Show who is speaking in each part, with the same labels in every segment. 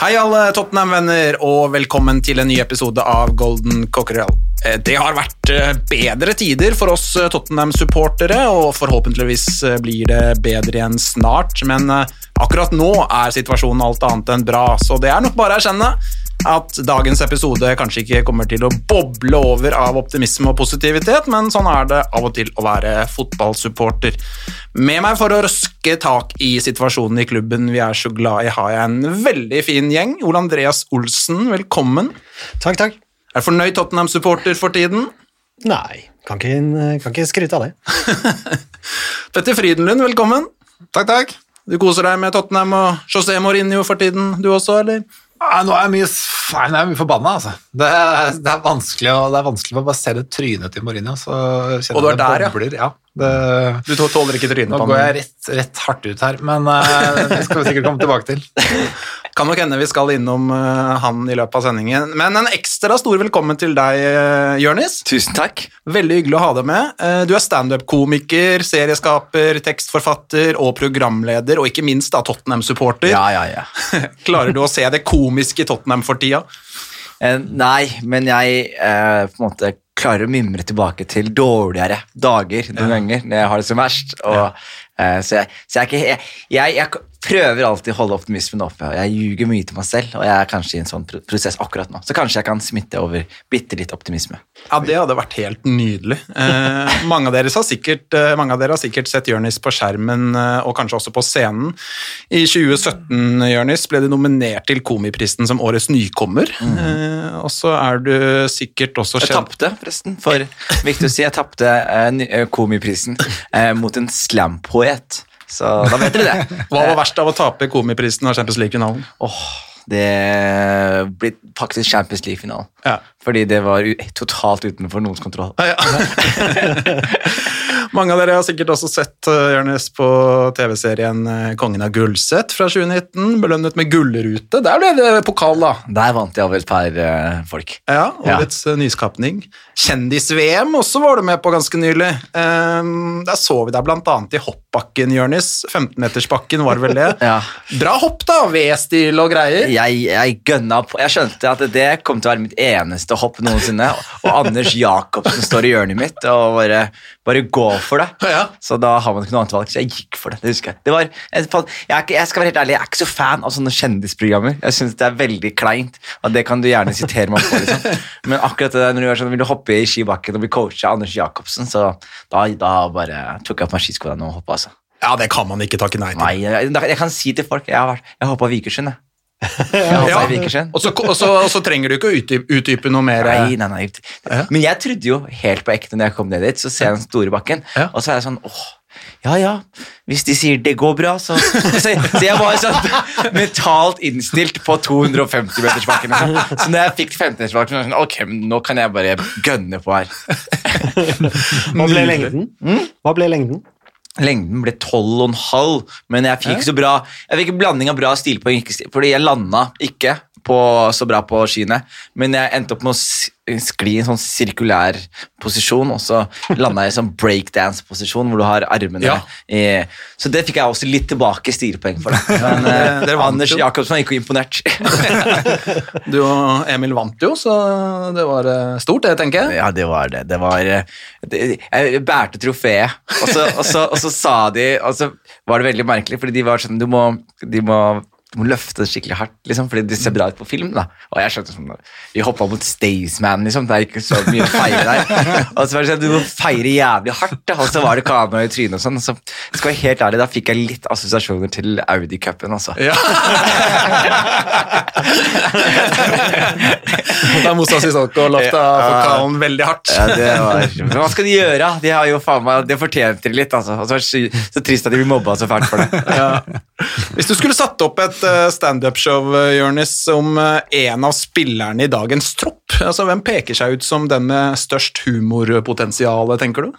Speaker 1: Hei alle Tottenham-venner, og velkommen til en ny episode av Golden Cockerel. Eh, Det har vært eh, bedre tider for oss eh, Tottenham-supportere, og forhåpentligvis blir det bedre igjen snart, men akkurat nå er situasjonen alt annet enn bra, så det er nok bare å erkjenne at dagens episode kanskje ikke kommer til å boble over av optimisme og positivitet, men sånn er det av og til å være fotballsupporter. Med meg for å røske tak i situasjonen i klubben vi er så glad i, har jeg en veldig fin gjeng. Ole Andreas Olsen, velkommen.
Speaker 2: Takk, takk.
Speaker 1: Er du fornøyd Tottenham-supporter for tiden?
Speaker 2: Nei, kan ikke, kan ikke skryte av det.
Speaker 1: Petter Frydenlund, velkommen. Takk, takk. Du koser deg med Tottenham og José Mourinho for tiden, du også, eller?
Speaker 3: Nei, nå er jeg mye, nei, jeg mye forbanna, altså. Det er, det er vanskelig å, det er vanskelig å bare se det trynet til Mourinho, så
Speaker 1: Og du er der, ja.
Speaker 3: Ja. Det,
Speaker 1: Du tåler ikke trynet
Speaker 3: nå
Speaker 1: på
Speaker 3: går jeg rett, rett hardt ut her, men uh, det skal vi sikkert komme tilbake til.
Speaker 1: Kan nok hende vi skal innom uh, han i løpet av sendingen. Men en ekstra stor velkommen til deg, uh, Jørnis.
Speaker 4: Tusen takk.
Speaker 1: Veldig hyggelig å ha deg med. Uh, Du er standup-komiker, serieskaper, tekstforfatter og programleder, og ikke minst da Tottenham-supporter.
Speaker 4: Ja, ja, ja.
Speaker 1: Klarer du å se det komiske i Tottenham for tida?
Speaker 4: Eh, nei, men jeg eh, på en måte klarer å mimre tilbake til dårligere dager noen ganger når jeg har det som verst. Og, eh, så jeg, så jeg, er ikke, jeg, jeg, jeg prøver alltid å holde optimismen oppe, og jeg ljuger mye til meg selv, og jeg er kanskje i en sånn prosess akkurat nå. Så kanskje jeg kan smitte over bitte litt optimisme.
Speaker 1: Ja, det hadde vært helt nydelig. Eh, mange, av sikkert, eh, mange av dere har sikkert sett Jørnis på skjermen, eh, og kanskje også på scenen. I 2017, Jørnis, ble du nominert til Komiprisen som årets nykommer. Eh, og så er du sikkert også
Speaker 4: Jeg
Speaker 1: kjent
Speaker 4: tapte, forresten, for viktig å si, jeg tapte komiprisen eh, mot en slampoet. Så da vet dere det.
Speaker 1: Hva var verst av å tape Komiprisen og Champions League-finalen?
Speaker 4: Åh, det blir faktisk Champions League-finalen.
Speaker 1: Ja.
Speaker 4: Fordi det var totalt utenfor noens kontroll.
Speaker 1: Mange av dere har sikkert også sett uh, Jørnes på TV-serien eh, Kongen av Gullset fra 2019, belønnet med gullrute. Der ble det pokal, da.
Speaker 4: Der vant de av et par uh, folk.
Speaker 1: Ja, årets ja. nyskapning. Kjendis-VM også var du med på ganske nylig. Um, der så vi deg annet i hoppbakken, Jørnis. 15-metersbakken var vel det.
Speaker 4: Ja.
Speaker 1: Bra hopp, da. V-stil og greier.
Speaker 4: Jeg, jeg gønna på. Jeg skjønte at det kom til å være mitt eneste hopp noensinne. Og Anders Jacobsen står i hjørnet mitt og bare, bare gå for det.
Speaker 1: Ja.
Speaker 4: Så da har man ikke noe annet valg, så jeg gikk for det. Det husker jeg. Det var, jeg, jeg, skal være helt ærlig, jeg er ikke så fan av sånne kjendisprogrammer. Jeg syns det er veldig kleint, og det kan du gjerne sitere meg på. liksom. Men akkurat det der når du er sånn, vil du hoppe i skibakken og bli coacha av Anders Jacobsen, så da, da bare tok jeg på meg skiskoene og hoppa. Altså.
Speaker 1: ja, det kan man ikke takke nei til.
Speaker 4: Nei, jeg, jeg kan si til folk Jeg har, vært- jeg hoppa Vikersund, jeg.
Speaker 1: Ja. Og så, og, så, og så trenger du ikke å utdype, utdype noe mer. eh,
Speaker 4: Nei, nei, nei. Men jeg trodde jo helt på ekte når jeg kom ned dit, så ser jeg den store bakken,
Speaker 1: Ja.
Speaker 4: og så er jeg sånn åh, ja ja, hvis de sier det går bra, så Så, så jeg var sånn mentalt innstilt på 250-metersbakken. Liksom. Så når jeg fikk 15-metersbakken, så var jeg sånn, ok, nå kan jeg bare gønne på her.
Speaker 2: Hva ble lengden? Hva ble lengden?
Speaker 4: Lengden ble 12,5, men jeg fikk så bra Jeg fikk en blanding av bra stilpoeng, fordi jeg landa ikke på, så bra på skiene, men jeg endte opp med å skli i en sånn sirkulær posisjon, og så landa jeg i sånn breakdance-posisjon hvor du har armene
Speaker 1: Ja.
Speaker 4: i Så det fikk jeg også litt tilbake stilpoeng for. Det. Men eh, Anders. Jacobsen er ikke imponert.
Speaker 1: Du og Emil vant jo, så det var eh, stort, det, tenker jeg.
Speaker 4: Ja, det var det. Det var eh, det, Jeg bærte trofeet, og så, og, så, og så sa de Og så var det veldig merkelig, fordi de var sånn Du må, de må, du må løfte det skikkelig hardt, liksom, fordi det ser bra ut på film. da Og jeg skjønte sånn Vi hoppa mot Staysman, liksom. Det er ikke så mye å feire der. Og så var det sånn Du må feire jævlig hardt, da. og så var det kamera i trynet og sånn. Så skal jeg helt ærlig, da fikk jeg litt assosiasjoner til Audi-cupen, altså.
Speaker 1: Ja. da Moussa Sissoko lofta pokalen veldig hardt.
Speaker 4: Ja, det var, men hva skal de gjøre? De har jo faen meg, Det fortjente de litt. altså. Og så, var det så, så trist at de blir mobba så fælt for det.
Speaker 1: Ja. Hvis du skulle satt opp et et eh, standup-show, eh, Jonis, om eh, en av spillerne i dagens tropp. Altså, Hvem peker seg ut som den med størst humorpotensial, tenker du?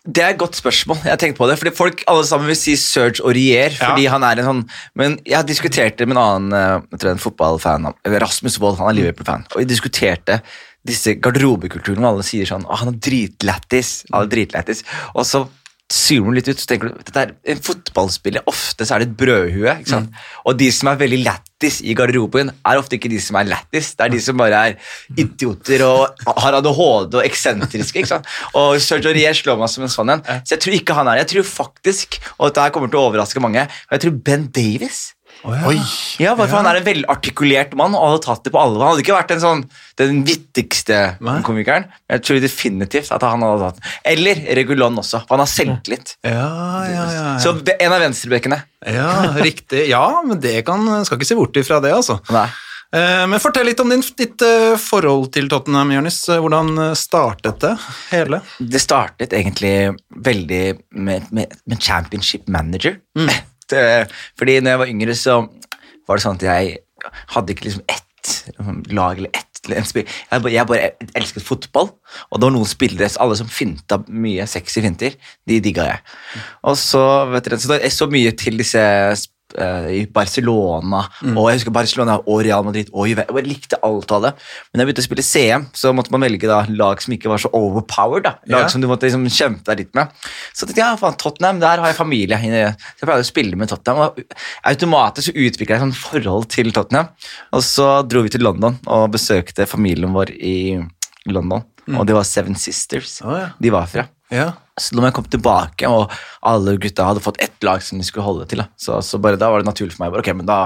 Speaker 4: Det er et godt spørsmål. Jeg tenkt på det, fordi Folk alle sammen vil si Serge Aurier, fordi han er en sånn Men jeg har diskutert det med en annen jeg tror en fotballfan, Rasmus Wold, han er Liverpool-fan. Og jeg diskuterte disse garderobekulturene hvor alle sier sånn Å, han er dritlættis. Han er dritlættis. Og så zoomer litt ut, så tenker du dette er en fotballspiller. Ofte så er det et brødhue. ikke sant? Og de som er veldig lættis i garderoben, er ofte ikke de som er lættis. Det er de som bare er idioter og har ADHD og eksentriske. ikke sant? Og Sergio Aurier slår meg som en sånn en. Så jeg tror ikke han er det. Jeg tror faktisk, og dette kommer til å overraske mange, men jeg tror Ben Davis
Speaker 3: Oi.
Speaker 4: ja, bare for Han er en velartikulert mann og hadde tatt det på alvor. Han hadde ikke vært en sånn, den vittigste
Speaker 1: Nei.
Speaker 4: komikeren, jeg tror definitivt at han hadde tatt den. Eller Regulon også, for han har selvtillit.
Speaker 1: Ja, ja, ja.
Speaker 4: Så en av venstrebekkene.
Speaker 1: ja riktig. Ja, men det kan, skal ikke se bort ifra det, altså.
Speaker 4: Nei.
Speaker 1: Eh, Men fortell litt om din, ditt eh, forhold til Tottenham, Jonis. Hvordan eh, startet det hele?
Speaker 4: Det startet egentlig veldig med, med, med championship manager. Det, fordi når jeg var yngre, så var det sånn at jeg hadde ikke liksom ett lag eller ett. Jeg bare, jeg bare elsket fotball, og det var noen spillere, alle som finta mye sexy finter, de digga jeg. Og så, vet dere, så jeg så mye til disse eh, i Barcelona, og jeg husker Barcelona og Real Madrid og Juve. Jeg likte alt av det. Men da jeg begynte å spille CM, så måtte man velge da lag som ikke var så overpowered. da. Lag
Speaker 1: Ja.
Speaker 4: som du måtte liksom kjempe deg litt med. Så tenkte jeg, ja, faen, Tottenham, der har jeg familie. Så jeg pleide å spille med Tottenham, og automatisk utvikla jeg et forhold til Tottenham. Og så dro vi til London og besøkte familien vår i London, og det var Seven Sisters
Speaker 1: oh, ja.
Speaker 4: de var fra.
Speaker 1: Ja.
Speaker 4: Så når jeg kom tilbake, og alle gutta hadde fått ett lag som de skulle holde til, så, så bare da var det naturlig for meg bare, ok, men da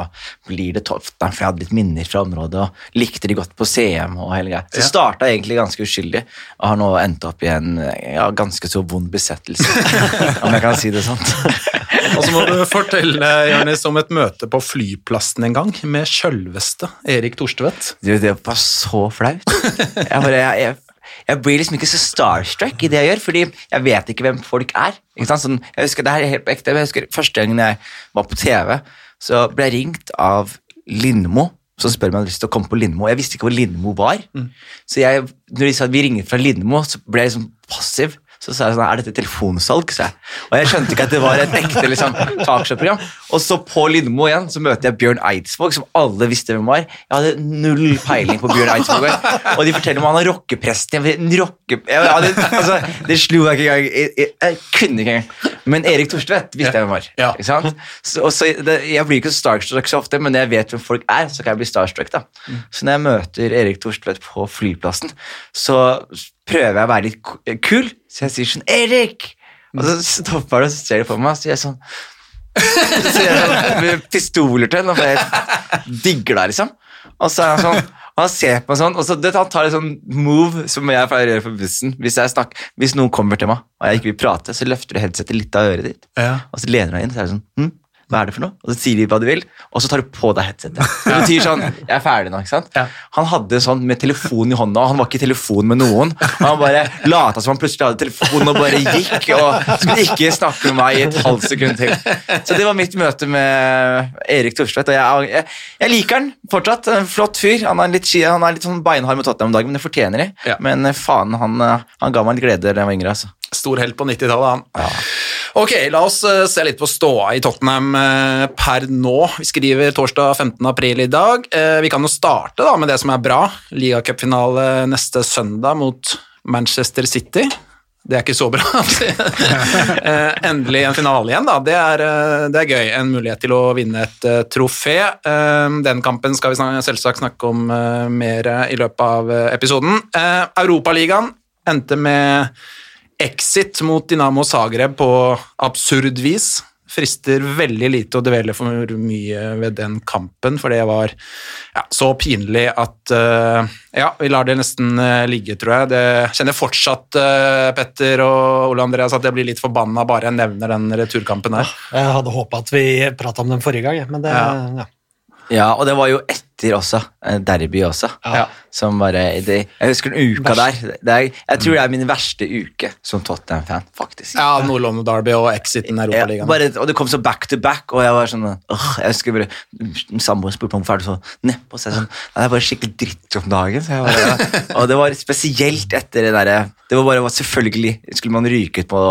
Speaker 4: blir det toft, for jeg hadde litt minner fra området, og likte de godt på CM og hele greia. Så
Speaker 1: Ja.
Speaker 4: starta egentlig ganske uskyldig, og har nå endt opp i en ja, ganske så vond besettelse, om jeg kan si det sånn.
Speaker 1: Og så må du fortelle Jonis, om et møte på flyplassen en gang med sjølveste Erik Torstvedt.
Speaker 4: Det var så flaut. Jeg, bare, jeg, jeg, jeg blir liksom ikke så starstruck i det jeg gjør, fordi jeg vet ikke hvem folk er. Ikke? Sånn, jeg husker, det her er helt ekte, jeg husker Første gangen jeg var på TV, så ble jeg ringt av Lindmo, som spør om jeg hadde lyst til å komme på Lindmo. Jeg visste ikke hvor Lindmo var. Så jeg, når de sa at vi ringer fra Lindmo, så ble jeg liksom passiv. Så sa jeg sånn, er dette telefonsalg? sa jeg. Og jeg skjønte ikke at det var et ekte liksom, talkshow-program. Og så på Lindmo igjen så møter jeg Bjørn Eidsvåg, som alle visste hvem var. Jeg hadde null peiling på Bjørn Eidsvåg. Og de forteller om han er rockepresten. Rocke, jeg, det, altså, det slo jeg ikke engang. Jeg, jeg, jeg kunne ikke engang. Men Erik Torstvedt visste jeg hvem var.
Speaker 1: Ja.
Speaker 4: Ikke sant? Så, så, det, jeg blir ikke starstruck så ofte, men når jeg vet hvem folk er, så kan jeg bli starstruck. da. Så når jeg møter Erik Torstvedt på flyplassen, så prøver jeg å være litt kul, så jeg sier sånn 'Erik!' Og så stopper han og ser på meg, og så sier jeg sånn så sier jeg sånn med pistoler til, og jeg digger deg, liksom. Og så er han sånn og han ser på meg sånn, og så det, han tar en sånn move som jeg pleier å gjøre på bussen. Hvis, snakker, hvis noen kommer til meg, og jeg ikke vil prate, så løfter du headsetet litt av øret ditt.
Speaker 1: Ja.
Speaker 4: Og så lener du deg inn, så er det sånn hm, Hva er det for noe? Og så sier de hva du vil, og så tar du på deg headsetet. Det betyr sånn Jeg er ferdig nå, ikke sant?
Speaker 1: Ja.
Speaker 4: Han hadde sånn med telefonen i hånda, og han var ikke i telefon med noen. Og han bare lata som han plutselig hadde telefonen og bare gikk og skulle ikke snakke med meg i et halvt sekund til. Så det var mitt møte med Erik Thorstvedt, og jeg, jeg, jeg liker han fortsatt. En flott fyr. Han er litt, han er litt sånn beinhard med Tottenham om dagen, men det fortjener de.
Speaker 1: Ja.
Speaker 4: Men eh, faen, han, eh, han ga meg litt glede da jeg var yngre. altså.
Speaker 1: Stor helt på 90-tallet, han. Ok, la oss eh, se litt på ståa i Tottenham eh, per nå. Vi skriver torsdag 15. april i dag. Eh, Vi kan jo starte da med det som er bra. Ligacupfinale neste søndag mot Manchester City. Det er ikke så bra. Endelig en finale igjen, da. Det er, det er gøy. En mulighet til å vinne et trofé. Den kampen skal vi selvsagt snakke om mer i løpet av episoden. Europaligaen endte med exit mot Dinamo Zagreb på absurd vis. Frister veldig lite å dvele for mye ved den kampen, for det var ja, så pinlig at uh, Ja, vi lar det nesten uh, ligge, tror jeg. Det kjenner fortsatt uh, Petter og Ole Andreas at jeg blir litt forbanna bare jeg nevner den returkampen her.
Speaker 2: Jeg hadde håpa at vi prata om den forrige gang, men det
Speaker 1: Ja.
Speaker 2: ja.
Speaker 4: Ja, og det var jo et, etter også, eh, derby også.
Speaker 1: Ja.
Speaker 4: Som bare, det, jeg husker den uka der. Det er, jeg tror det er min verste uke som Tottenham-fan, faktisk.
Speaker 1: Ja, Nord-London Derby og exiten
Speaker 4: Ja,
Speaker 1: Europaligaen.
Speaker 4: bare, og det kom så back to back, og jeg var sånn åh, Jeg husker bare Samboeren spurte er du så nedpå. Så sånn, det er bare skikkelig dritt om dagen. Så jeg bare, og det var spesielt etter det derre Det var bare Selvfølgelig skulle man ryke ut på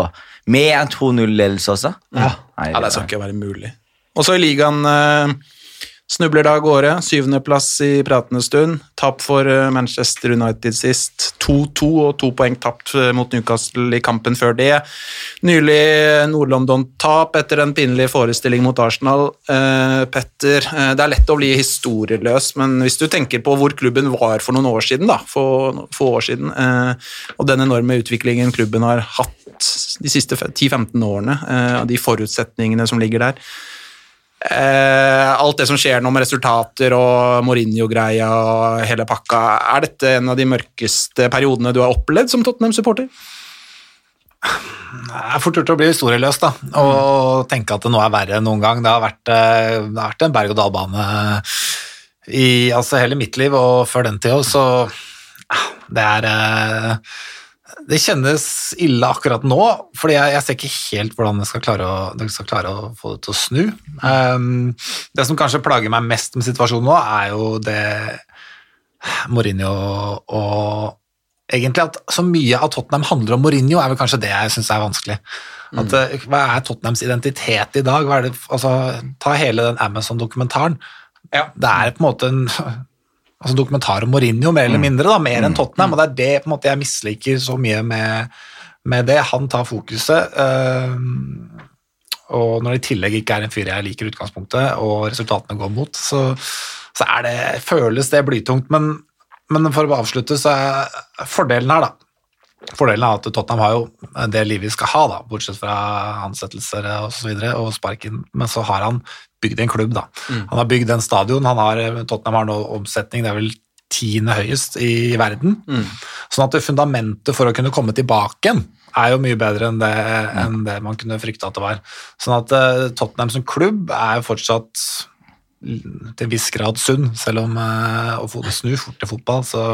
Speaker 4: med en 2-0-ledelse også.
Speaker 2: Ja.
Speaker 4: Nei,
Speaker 1: Ja, det skal ikke være mulig. Og så i ligaen eh, snubler da av gårde. Syvendeplass i pratende stund. Tap for eh, Manchester United sist. 2-2 og to poeng tapt eh, mot Newcastle i kampen før det. Nylig Nord-London-tap etter en pinlig forestilling mot Arsenal. Eh, Petter, eh, det er lett å bli historieløs, men hvis du tenker på hvor klubben var for noen år siden, da, for få år siden, eh, og den enorme utviklingen klubben har hatt de siste 10-15 årene, eh, de forutsetningene som ligger der, Eh, alt det som skjer nå med resultater og Mourinho-greia og hele pakka, er dette en av de mørkeste periodene du har opplevd som Tottenham-supporter?
Speaker 3: Jeg er fort gjort å bli historieløs da, og tenke at det nå er verre enn noen gang. Det har vært, eh, det har vært en berg-og-dal-bane i altså, hele mitt liv, og før den tida, så ah, det er eh, Det kjennes ille akkurat nå, fordi jeg, jeg ser ikke helt hvordan jeg skal klare å, jeg skal klare å få det til å snu. Um, det som kanskje plager meg mest med situasjonen nå, er jo det Mourinho og egentlig at så mye av Tottenham handler om Mourinho, er vel kanskje det jeg syns er vanskelig. At, mm. hva er Tottenhams identitet i dag? Det, altså, ta hele den Amazon-dokumentaren. Det er på en måte en altså, dokumentar om Mourinho, mer eller mindre, da, mer enn Tottenham. og Det er det på en måte, jeg misliker så mye med, med det. Han tar fokuset. Øh, og når det i tillegg ikke er en fyr jeg liker i utgangspunktet, og resultatene går mot, så, så det, føles det blytungt. Men, men for å avslutte, så er fordelen her, da Fordelen er at Tottenham har jo det livet vi skal ha, da, bortsett fra ansettelser og så videre, og sparken, men så har han bygd en klubb. da. Han har bygd en stadion, han har, Tottenham har nå omsetning, det er vel tiende høyest i verden. Sånn at det fundamentet for å kunne komme tilbake igjen er jo mye bedre enn det, enn det man kunne frykte at det var. Sånn at eh, Tottenham som klubb er jo fortsatt til en viss grad sunn, selv om uh, å få det snu fort til fotball, så,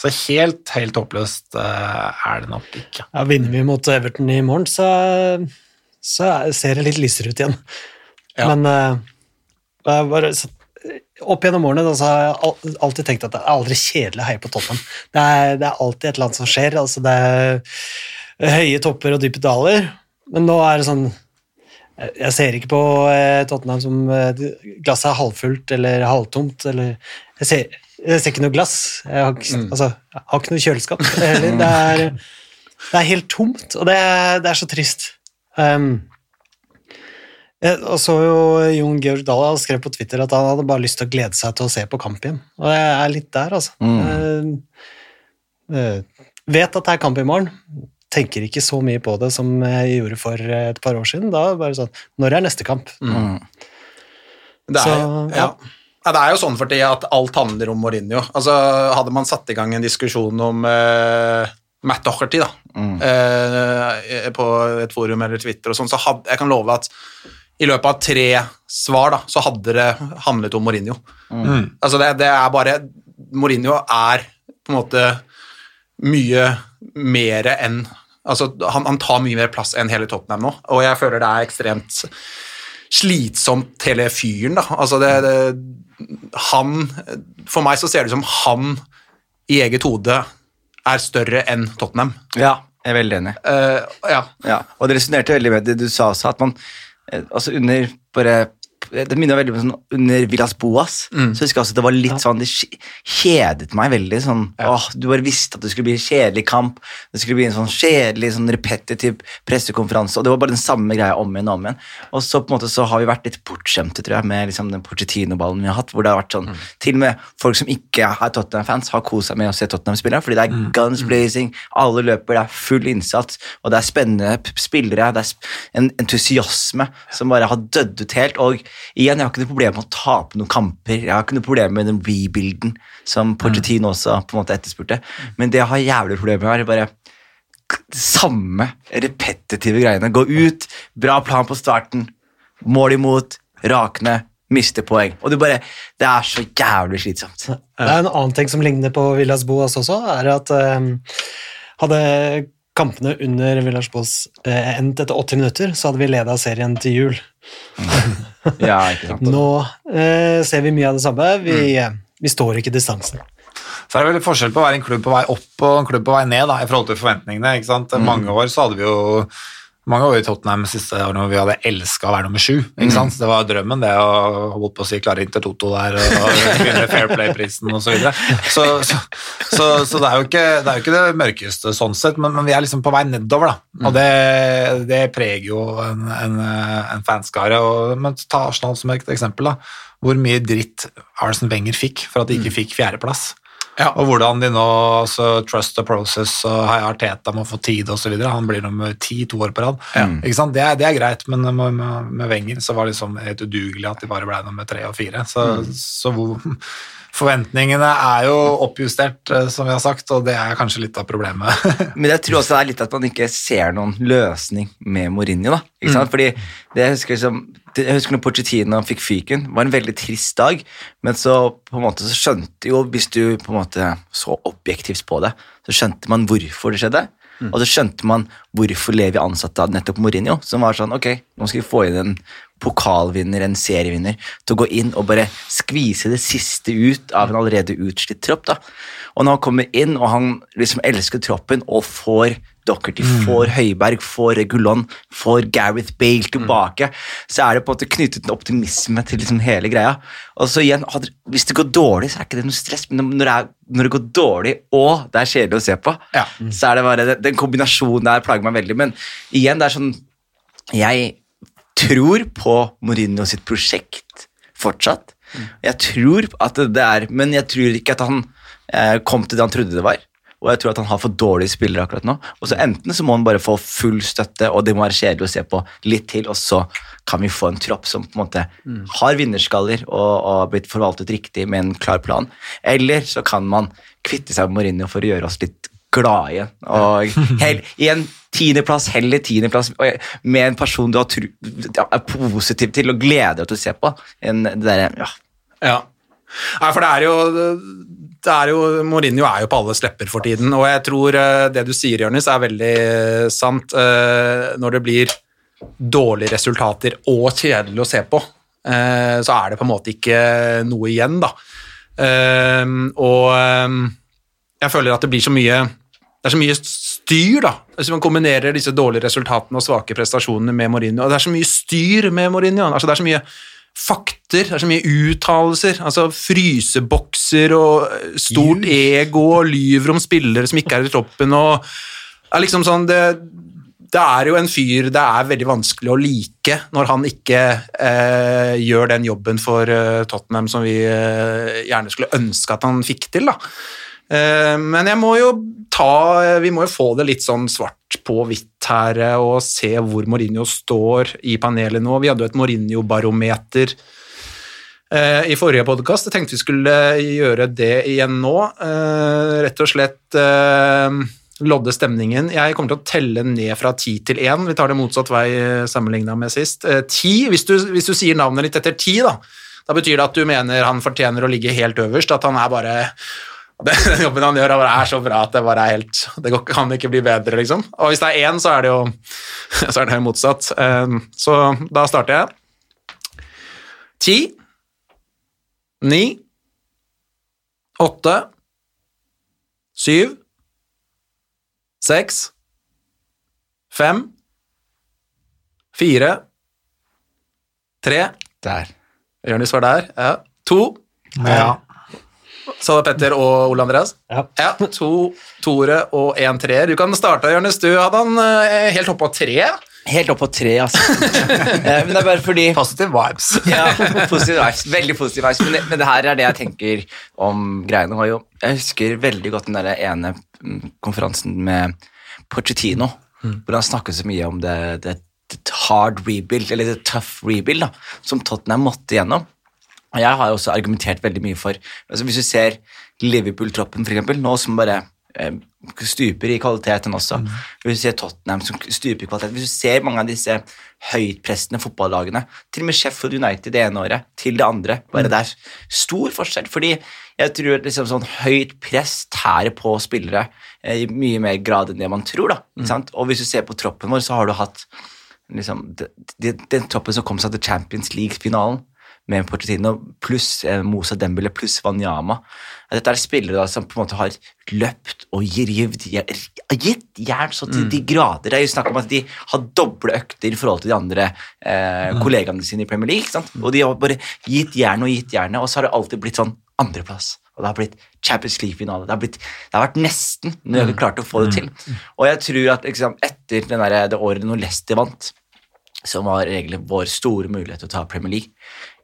Speaker 3: så helt, helt håpløst eh, er det nok ikke.
Speaker 2: Ja, vinner vi mot Everton i morgen, så, så er- ser det litt lysere ut igjen.
Speaker 1: Ja.
Speaker 2: Men eh, bare, så, opp gjennom årene altså, har jeg alltid tenkt at det er aldri kjedelig å heie på Tottenham. Det er, det er alltid et eller annet som skjer. Altså det er høye topper og dype daler, men nå er det sånn jeg- jeg ser ikke på eh, Tottenham som eh, glasset er halvfullt eller halvtomt. Eller, jeg, ser, jeg ser ikke noe glass. Jeg har, ikke- altså, jeg har ikke noe kjøleskap heller. Det er, det er helt tomt, og det, er- det er så trist. Um, jeg og så jo Jon Georg Dalla skrev på Twitter at han hadde bare lyst til å glede seg til å se på kamp igjen. Og jeg er litt der, altså. Mm. eh, vet at det er kamp i morgen. Tenker ikke så mye på det som jeg gjorde for et par år siden. Da bare sånn Når er neste kamp?
Speaker 1: Det er,
Speaker 2: Så,
Speaker 1: ja. Ja, det er jo sånn for tida at alt handler om Mourinho. Altså, hadde man satt i gang en diskusjon om eh, Matt Docherty da, eh, på et forum eller Twitter, og sånn, så hadde, jeg kan love at i løpet av tre svar da, så hadde det handlet om Mourinho. Altså det, det er bare Mourinho er på en måte mye mer enn altså han, han tar mye mer plass enn hele Tottenham nå, og jeg føler det er ekstremt slitsomt, hele fyren. da. Altså det, det, han For meg så ser det ut som han i eget hode er større enn Tottenham.
Speaker 4: Ja, jeg er veldig enig.
Speaker 1: Uh, ja.
Speaker 4: Ja, og det resonnerte veldig med det du sa også, at man eh, altså under bare det minner veldig om sånn under Villas Boas. Så husker jeg også at det var litt sånn Det kjedet meg veldig. sånn, åh, Du bare visste at det skulle bli en kjedelig kamp. Det skulle bli en sånn kjedelig, sånn repetitiv pressekonferanse. Og det var bare den samme greia om igjen og om igjen. Og så på en måte så har vi vært litt bortskjemte, tror jeg, med liksom den Porcetino-ballen vi har hatt. hvor det har vært sånn, Til og med folk som ikke er Tottenham-fans, har kost seg med å se Tottenham spille, Fordi det er guns blazing, alle løper, det er full innsats, og det er spennende spillere. Det er en entusiasme som bare har dødd ut helt. Og igjen, jeg har ikke noe problem med å tape noen kamper. Jeg har ikke noe problem med den rebuilden som Pochettino også på en måte etterspurte. Men det jeg har jævlig problemer med, er bare samme repetitive greiene. Gå ut, bra plan på starten, mål imot, rakne, mister poeng. Og du bare Det er så jævlig slitsomt.
Speaker 2: Det er en annen ting som ligner på Villas Boas også, er at um, hadde kampene under Villas Boas eh, endt etter 80 minutter, så hadde vi leda serien til jul.
Speaker 4: Ja, ikke sant?
Speaker 2: Nå eh, ser vi mye av det samme. Vi,
Speaker 4: Mm.
Speaker 2: eh, vi står ikke distansen.
Speaker 3: Så er det veldig forskjell på å være en klubb på vei opp og en klubb på vei ned da, i forhold til forventningene. ikke sant? Mange år så hadde vi jo mange år i Tottenham siste årene hvor vi hadde elska å være nummer sju. ikke sant? Det var drømmen, det å holdt på å si klare Intertoto der og vinne Fair Play-prisen osv. Så, så, så, så, så det, er jo ikke, det er jo ikke det mørkeste sånn sett, men, men vi er liksom på vei nedover, da. Og det, det preger jo en, en, en fanskare. Og, men ta Arsenal som et eksempel. da. Hvor mye dritt Arsen Wenger fikk for at de ikke fikk fjerdeplass.
Speaker 1: Ja.
Speaker 3: Og hvordan de nå altså, Trust the process og Hei Arteta må få tid osv. Han blir nummer ti to år på rad. Ikke sant? Det, er, det er greit, men med, med, med Wenger så var det liksom helt udugelig at de bare ble nummer tre og fire. Så, så hvor, forventningene er jo oppjustert, eh, som vi har sagt, og det er kanskje litt av problemet.
Speaker 4: Men jeg tror også det er litt at man ikke ser noen løsning med Mourinho. da, ikke sant? Fordi det Jeg husker som, jeg husker når Pochettino fikk fyken, var en veldig trist dag, men så på en måte så skjønte jo, hvis du på en måte så objektivt på det, så skjønte man hvorfor det skjedde. Og så skjønte man hvorfor Levi ansatte nettopp Mourinho, som var sånn Ok, nå skal vi få inn en pokalvinner, en serievinner, til å gå inn og bare skvise det siste ut av en allerede utslitt tropp. da. Og når han kommer inn, og han liksom elsker troppen og får Dockerty, får Høiberg, får Regulon, får Gareth Bale tilbake, så er det på en måte knyttet en optimisme til liksom hele greia. Og så igjen, Hvis det går dårlig, så er ikke det noe stress, men når det, er, når det går dårlig og det er kjedelig å se på,
Speaker 1: Ja.
Speaker 4: så er det bare den, den kombinasjonen der plager meg veldig. Men igjen, det er sånn Jeg tror på Mourinho sitt prosjekt fortsatt. Jeg tror at det er Men jeg tror ikke at han eh, kom til det han trodde det var. Og jeg tror at han har for dårlige spillere akkurat nå. Og så Enten så må han bare få full støtte, og det må være kjedelig å se på litt til, og så kan vi få en tropp som på en måte har vinnerskaller og, har blitt forvaltet riktig med en klar plan. Eller så kan man kvitte seg med Mourinho for å gjøre oss litt glade igjen. Og helt, I en tiendeplass, heller tiendeplass, med en person du tru, er positiv til og gleder deg til å se på. En, det der, ja.
Speaker 1: Ja. Nei, for det er jo det er jo, Mourinho er jo på alles lepper for tiden, og jeg tror eh, det du sier, Jonis, er veldig eh, sant. Eh, Når det blir dårlige resultater og kjedelig å se på, så er det på en måte ikke noe igjen, da. Og jeg føler at det blir så mye det er så mye styr, da. Hvis man kombinerer disse dårlige resultatene og svake prestasjonene med Mourinho. og Det er så mye styr med Mourinho. Altså, det er så mye fakter, det er så mye uttalelser. Altså frysebokser og stort ego og lyver om spillere som ikke er i troppen. og det er liksom sånn det, det er jo en fyr det er veldig vanskelig å like når han ikke eh, gjør den jobben for eh, Tottenham som vi eh, gjerne skulle ønske at han fikk til. da. Eh, Men jeg må jo ta Vi må jo få det litt sånn svart på hvitt her eh, og se hvor Mourinho står i panelet nå. Vi hadde jo et Mourinho-barometer eh, i forrige podkast. Jeg tenkte vi skulle gjøre det igjen nå. Rett og slett lodde stemningen. Jeg kommer til å telle ned fra ti til én. Vi tar det motsatt vei sammenligna med sist. Ti, hvis hvis du sier navnet litt etter ti, da, da betyr det at du mener han fortjener å ligge helt øverst, at han er bare den jobben han gjør, er så bra at det bare er helt Det går- kan ikke bli bedre, liksom. Og hvis det er én, så er det jo så er det motsatt. Eh, Så da starter jeg. Ti, ni, åtte, syv, seks, fem, fire, tre
Speaker 4: Der.
Speaker 1: Jonis var der. Ja. To.
Speaker 3: Ja.
Speaker 1: Sa det Petter og Ole Andreas?
Speaker 2: Ja.
Speaker 1: Ja, to toere og én treer. Du kan starte, Jørnes. Du hadde han eh, helt oppå på tre.
Speaker 4: Helt opp på tre, altså. Eh, Men det er bare fordi
Speaker 3: Positive vibes.
Speaker 4: ja, positive vibes, veldig positive vibes. Men det, men det her er det jeg tenker om greiene. Var jo, jeg husker veldig godt den der ene mm, konferansen med Pochettino, hvor han snakket så mye om det, det, det hard rebuild, eller det tough rebuild, da, som Tottenham måtte gjennom. Jeg har jo også argumentert veldig mye for altså Hvis du ser Liverpool-troppen, eksempel, nå som bare eh, stuper i kvaliteten også. Hvis du ser Tottenham som stuper i kvaliteten hvis du ser mange av disse høytpressende fotballagene, til og med Sheffield United det ene året til det andre, bare det er stor forskjell. fordi jeg tror at liksom sånn høyt press tærer på spillere eh, i mye mer grad enn det man tror. da, mm. sant? Og hvis du ser på troppen vår, så har du hatt liksom, de, de, den troppen som kom seg til Champions League-finalen med Pochettino pluss Mosa Dembele pluss Wanyama. Dette er spillere da, som på en måte har løpt og givd gitt jern så til de grader. Det er jo snakk om at de har doble økter i forhold til de andre eh, kollegaene sine i Premier League. ikke sant? Og de har bare gitt jern og gitt jernet, og så har det alltid blitt sånn andreplass. Og det har blitt Champions League-finale. Det, har det har vært nesten, når vi har klart å få det til. Og jeg tror at liksom, etter den der, det året når Leicester vant, som var egentlig vår store mulighet til å ta Premier League.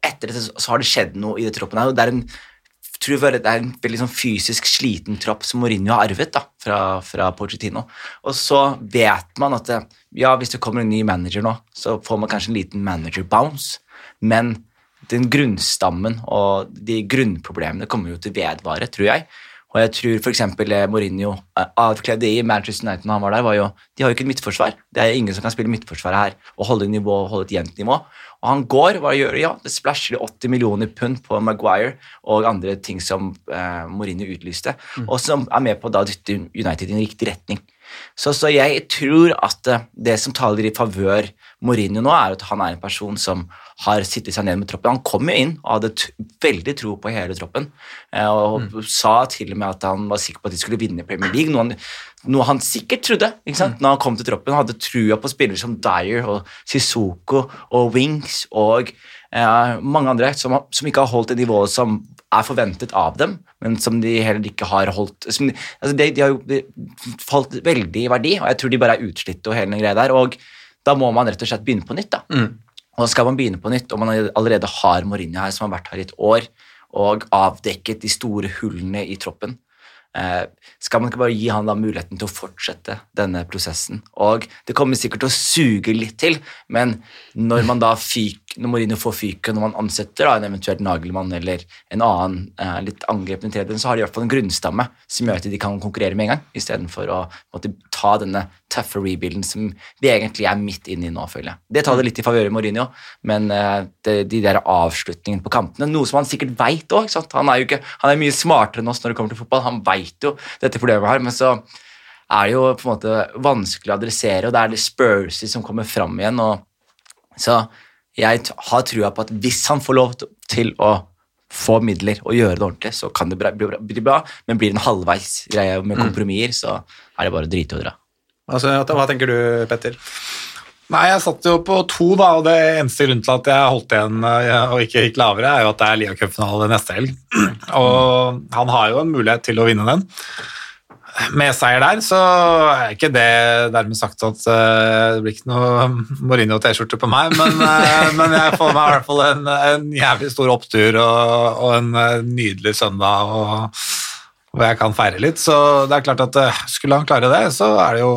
Speaker 4: Etter dette så- har det skjedd noe i det troppen her, det er en tror det er en veldig sånn fysisk sliten tropp som Mourinho har arvet da, fra, fra Pochettino. Og så vet man at det, ja, hvis det kommer en ny manager nå, så får man kanskje en liten manager bounce, men den grunnstammen og de grunnproblemene kommer jo til å vedvare, tror jeg. Og jeg tror f.eks. Mourinho eh, avkledde i Manchester United når han var der, var jo De har jo ikke et midtforsvar. Det er ingen som kan spille midtforsvar her og holde nivå, holde et jevnt nivå. Og han går, hva gjør det? Ja, det splæsjer 80 millioner pund på Maguire og andre ting som eh, Mourinho utlyste, og som er med på å dytte United i en riktig retning. Så, så jeg tror at eh, det som taler i favør Mourinho nå, er at han er en person som har sittet seg ned med troppen. Han kom jo inn og hadde veldig tro på hele troppen, og og sa til og med at han var sikker på at de skulle vinne Premier League, noe han, noe han sikkert trodde ikke sant? når han kom til troppen. Han hadde trua på spillere som Dyer og Sissoko og Wings og eh, mange andre som, som ikke har holdt det nivået som er forventet av dem, men som de heller ikke har holdt som, altså de, de har jo falt veldig i verdi, og jeg tror de bare er utslitte og hele den greia der. og da må man rett og slett begynne på nytt. da. Og skal man begynne på nytt, og man allerede har Mourinho her, som har vært her i et år, og avdekket de store hullene i troppen, skal man ikke bare gi han da muligheten til å fortsette denne prosessen? Og det kommer sikkert til å suge litt til, men når man da fyk, når Mourinho får fyken, når man ansetter da, en eventuelt Nagelmann eller en annen eh, litt angrepende tredjedel, så har de i hvert fall en grunnstamme som gjør at de kan konkurrere med en gang, istedenfor å måtte ta denne tøffe rebuilden som vi egentlig er midt inne i nå, føler jeg. Det tar det litt i favør i Mourinho, men eh, det, de der avslutningene på kampene, noe som han sikkert veit òg, han er jo ikke, han er mye smartere enn oss når det kommer til fotball, han veit jo dette problemet her, men så er det jo på en måte vanskelig å adressere, og det er det Spursy som kommer fram igjen, og så jeg har trua på at hvis han får lov til- til å få midler og gjøre det ordentlig, så kan det bli bra, bli bra men blir det en halvveis greie med kompromisser, så er det bare å drite og dra.
Speaker 1: Altså, hva tenker du, Petter?
Speaker 3: Nei, jeg satt jo på to, da, og det eneste grunnen til at jeg holdt igjen eh, og ikke gikk lavere, er jo at det er Lia-cupfinale neste helg. Og han har jo en mulighet til å vinne den. Med seier der, så er ikke det dermed sagt at eh, det blir ikke noe Mourinho-T-skjorte på meg, men, eh, men jeg får meg i hvert fall en, en jævlig stor opptur og, og en nydelig søndag. og hvor jeg kan feire litt, så det er klart at eh, skulle han klare det, så er det jo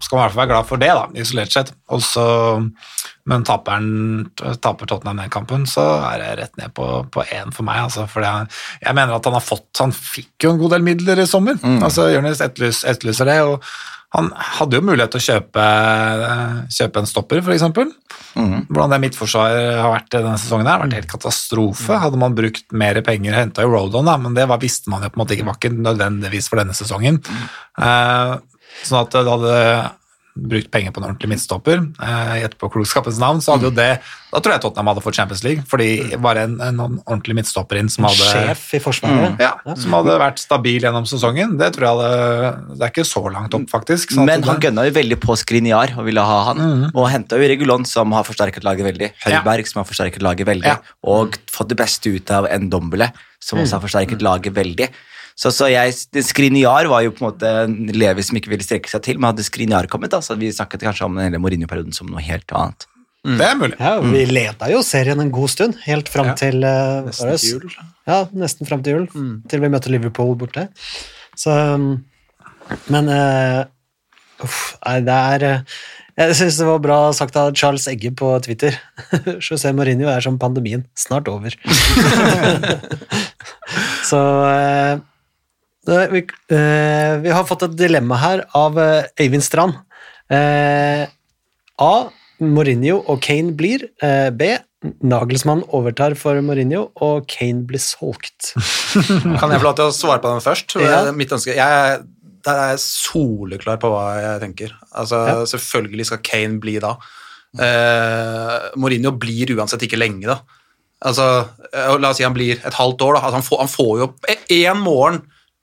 Speaker 3: skal man i hvert fall være glad for det, da, isolert sett. Og så, men taper, taper Tottenham den kampen, så er det rett ned på, på én for meg. Altså, for jeg, jeg mener at han har fått Han fikk jo en god del midler i sommer. altså Jonis etterlyser det. og han hadde jo mulighet til å kjøpe, kjøpe en stopper, f.eks. Hvordan det midtforsvaret har vært denne sesongen, her, har vært helt katastrofe. Hadde man brukt mer penger, henta jo Rodon, da, men det var, visste man jo på en måte ikke var ikke nødvendigvis for denne sesongen. Eh, sånn at det hadde brukt penger på en ordentlig midtstopper, eh, i etterpåklokskapens navn, så hadde jo det Da tror jeg Tottenham hadde fått Champions League, fordi bare en, en ordentlig midtstopper inn som hadde
Speaker 2: Sjef i Forsvaret.
Speaker 3: ja, som hadde vært stabil gjennom sesongen. Det tror jeg hadde, det er ikke så langt opp, faktisk. sånn
Speaker 4: Men han gønna jo veldig på Skriniar og ville ha han, og henta jo Regulon, som har forsterket laget veldig, Høiberg, som har forsterket laget veldig,
Speaker 3: Ja.
Speaker 4: og fått det beste ut av Ndombele, som også har forsterket laget veldig. Så, så jeg, Skriniar var jo på en måte en Levi som ikke ville strekke seg til, men hadde Skriniar kommet, da, så hadde vi snakket kanskje om den hele Mourinho-perioden som noe helt annet.
Speaker 3: Det er mulig.
Speaker 2: Ja, vi leda jo serien en god stund, helt fram
Speaker 1: Ja,
Speaker 2: til uh,
Speaker 1: nesten til jul.
Speaker 2: Ja, nesten fram til jul, til vi møtte Liverpool borte. Så um, Men uh, uff, nei, det er eh, Jeg syns det var bra sagt av Charles Egge på Twitter. José Mourinho er som pandemien, snart over. Så det, vi, eh, vi har fått et dilemma her av eh, Øyvind Strand. Eh, A. Mourinho og Kane blir. Eh, B. Nagelsmann overtar for Mourinho, og Kane blir solgt.
Speaker 1: Kan jeg få lov til å svare på den først?
Speaker 2: Ja.
Speaker 1: Mitt ønske jeg, Der er jeg soleklar på hva jeg tenker. Altså,
Speaker 2: Ja.
Speaker 1: Selvfølgelig skal Kane bli da. Eh, Mourinho blir uansett ikke lenge, da. Altså, eh, la oss si han blir et halvt år. da. Altså, han, får, han får jo En morgen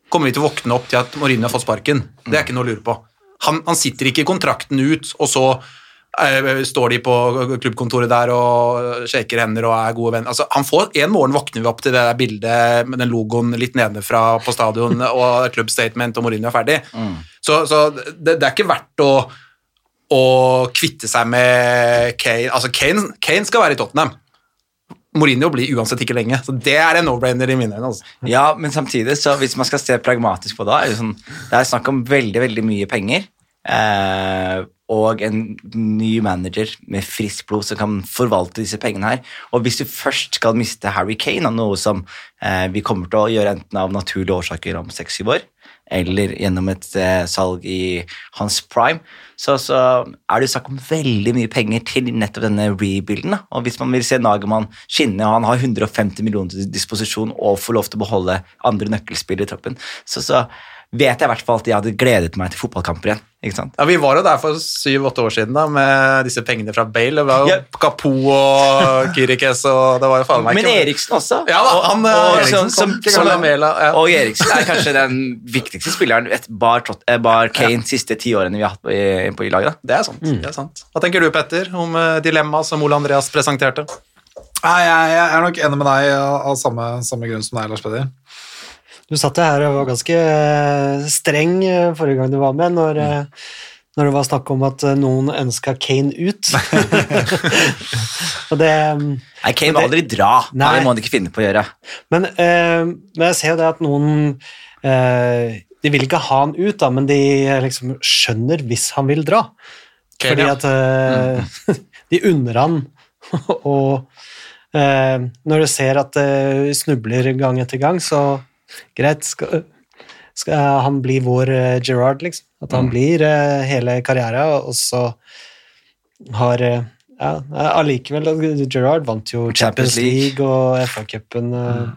Speaker 1: kommer vi til å våkne opp til at Mourinho har fått sparken. Det er ikke noe å lure på. Han, han sitter ikke i kontrakten ut, og så eh, står de på klubbkontoret der og shaker hender og er gode venner. Altså, han får, En morgen våkner vi opp til det der bildet med den logoen litt nedenfra på stadion og club statement og Mourinho er ferdig. Så, så det, det er ikke verdt å, å kvitte seg med Kane. Altså, Kane, Kane skal være i Tottenham. Mourinho blir uansett ikke lenge, så det er en no-brainer i mine øyne. Altså.
Speaker 4: Ja, men samtidig, så hvis man skal se pragmatisk på det, er det, sånn, det er snakk om veldig, veldig mye penger. Eh, og en ny manager med friskt blod som kan forvalte disse pengene her. Og hvis du først skal miste Harry Kane, noe som eh, vi kommer til å gjøre enten av naturlige årsaker om seks-syv år, eller gjennom et eh, salg i hans prime, så, så er det snakk om veldig mye penger til nettopp denne rebuilden. Og hvis man vil se Nagermann skinne, og han har 150 millioner til disposisjon og får lov til å beholde andre nøkkelspillere i troppen, så, så vet jeg i hvert fall at jeg hadde gledet meg til fotballkamper igjen. ikke sant?
Speaker 1: Ja, Vi var jo der for syv-åtte år siden da, med disse pengene fra Bale. Det var jo
Speaker 4: Ja.
Speaker 1: Kapo og Kirikes og det var jo faen meg
Speaker 4: Men Eriksen også.
Speaker 1: Ja da, han, og,
Speaker 4: og,
Speaker 1: Eriksen
Speaker 4: som,
Speaker 1: kom
Speaker 4: som,
Speaker 1: Lamela, ja.
Speaker 4: og Eriksen er kanskje den viktigste spilleren et bar, Tot- eh, bar Kane siste ti årene vi har hatt på, i, på i laget. da.
Speaker 1: Det er sant. det er sant. Hva tenker du, Petter, om eh, dilemmaet som Ole Andreas presenterte?
Speaker 3: Nei, jeg, jeg er nok enig med deg av, av samme, samme grunn som deg, Lars Peder.
Speaker 2: Du satt jo her og var ganske eh, streng eh, forrige gang du var med, når, eh, når det var snakk om at noen ønska Kane ut. og det, mm,
Speaker 4: Nei, Kane må aldri dra.
Speaker 2: Nei.
Speaker 4: Det må han ikke finne på å gjøre.
Speaker 2: men, eh, men jeg ser jo det at noen eh, De vil ikke ha han ut, da, men de liksom skjønner hvis han vil dra.
Speaker 1: Kane,
Speaker 2: Fordi
Speaker 1: ja.
Speaker 2: at eh, de unner han, og eh, når du ser at det snubler gang etter gang, så greit, skal, skal han bli vår uh, Gerard, liksom. At han blir uh, hele karrieren, og så har uh, ja, allikevel Gerard vant jo
Speaker 4: Champions
Speaker 2: Champions League og FA-cupen. eh,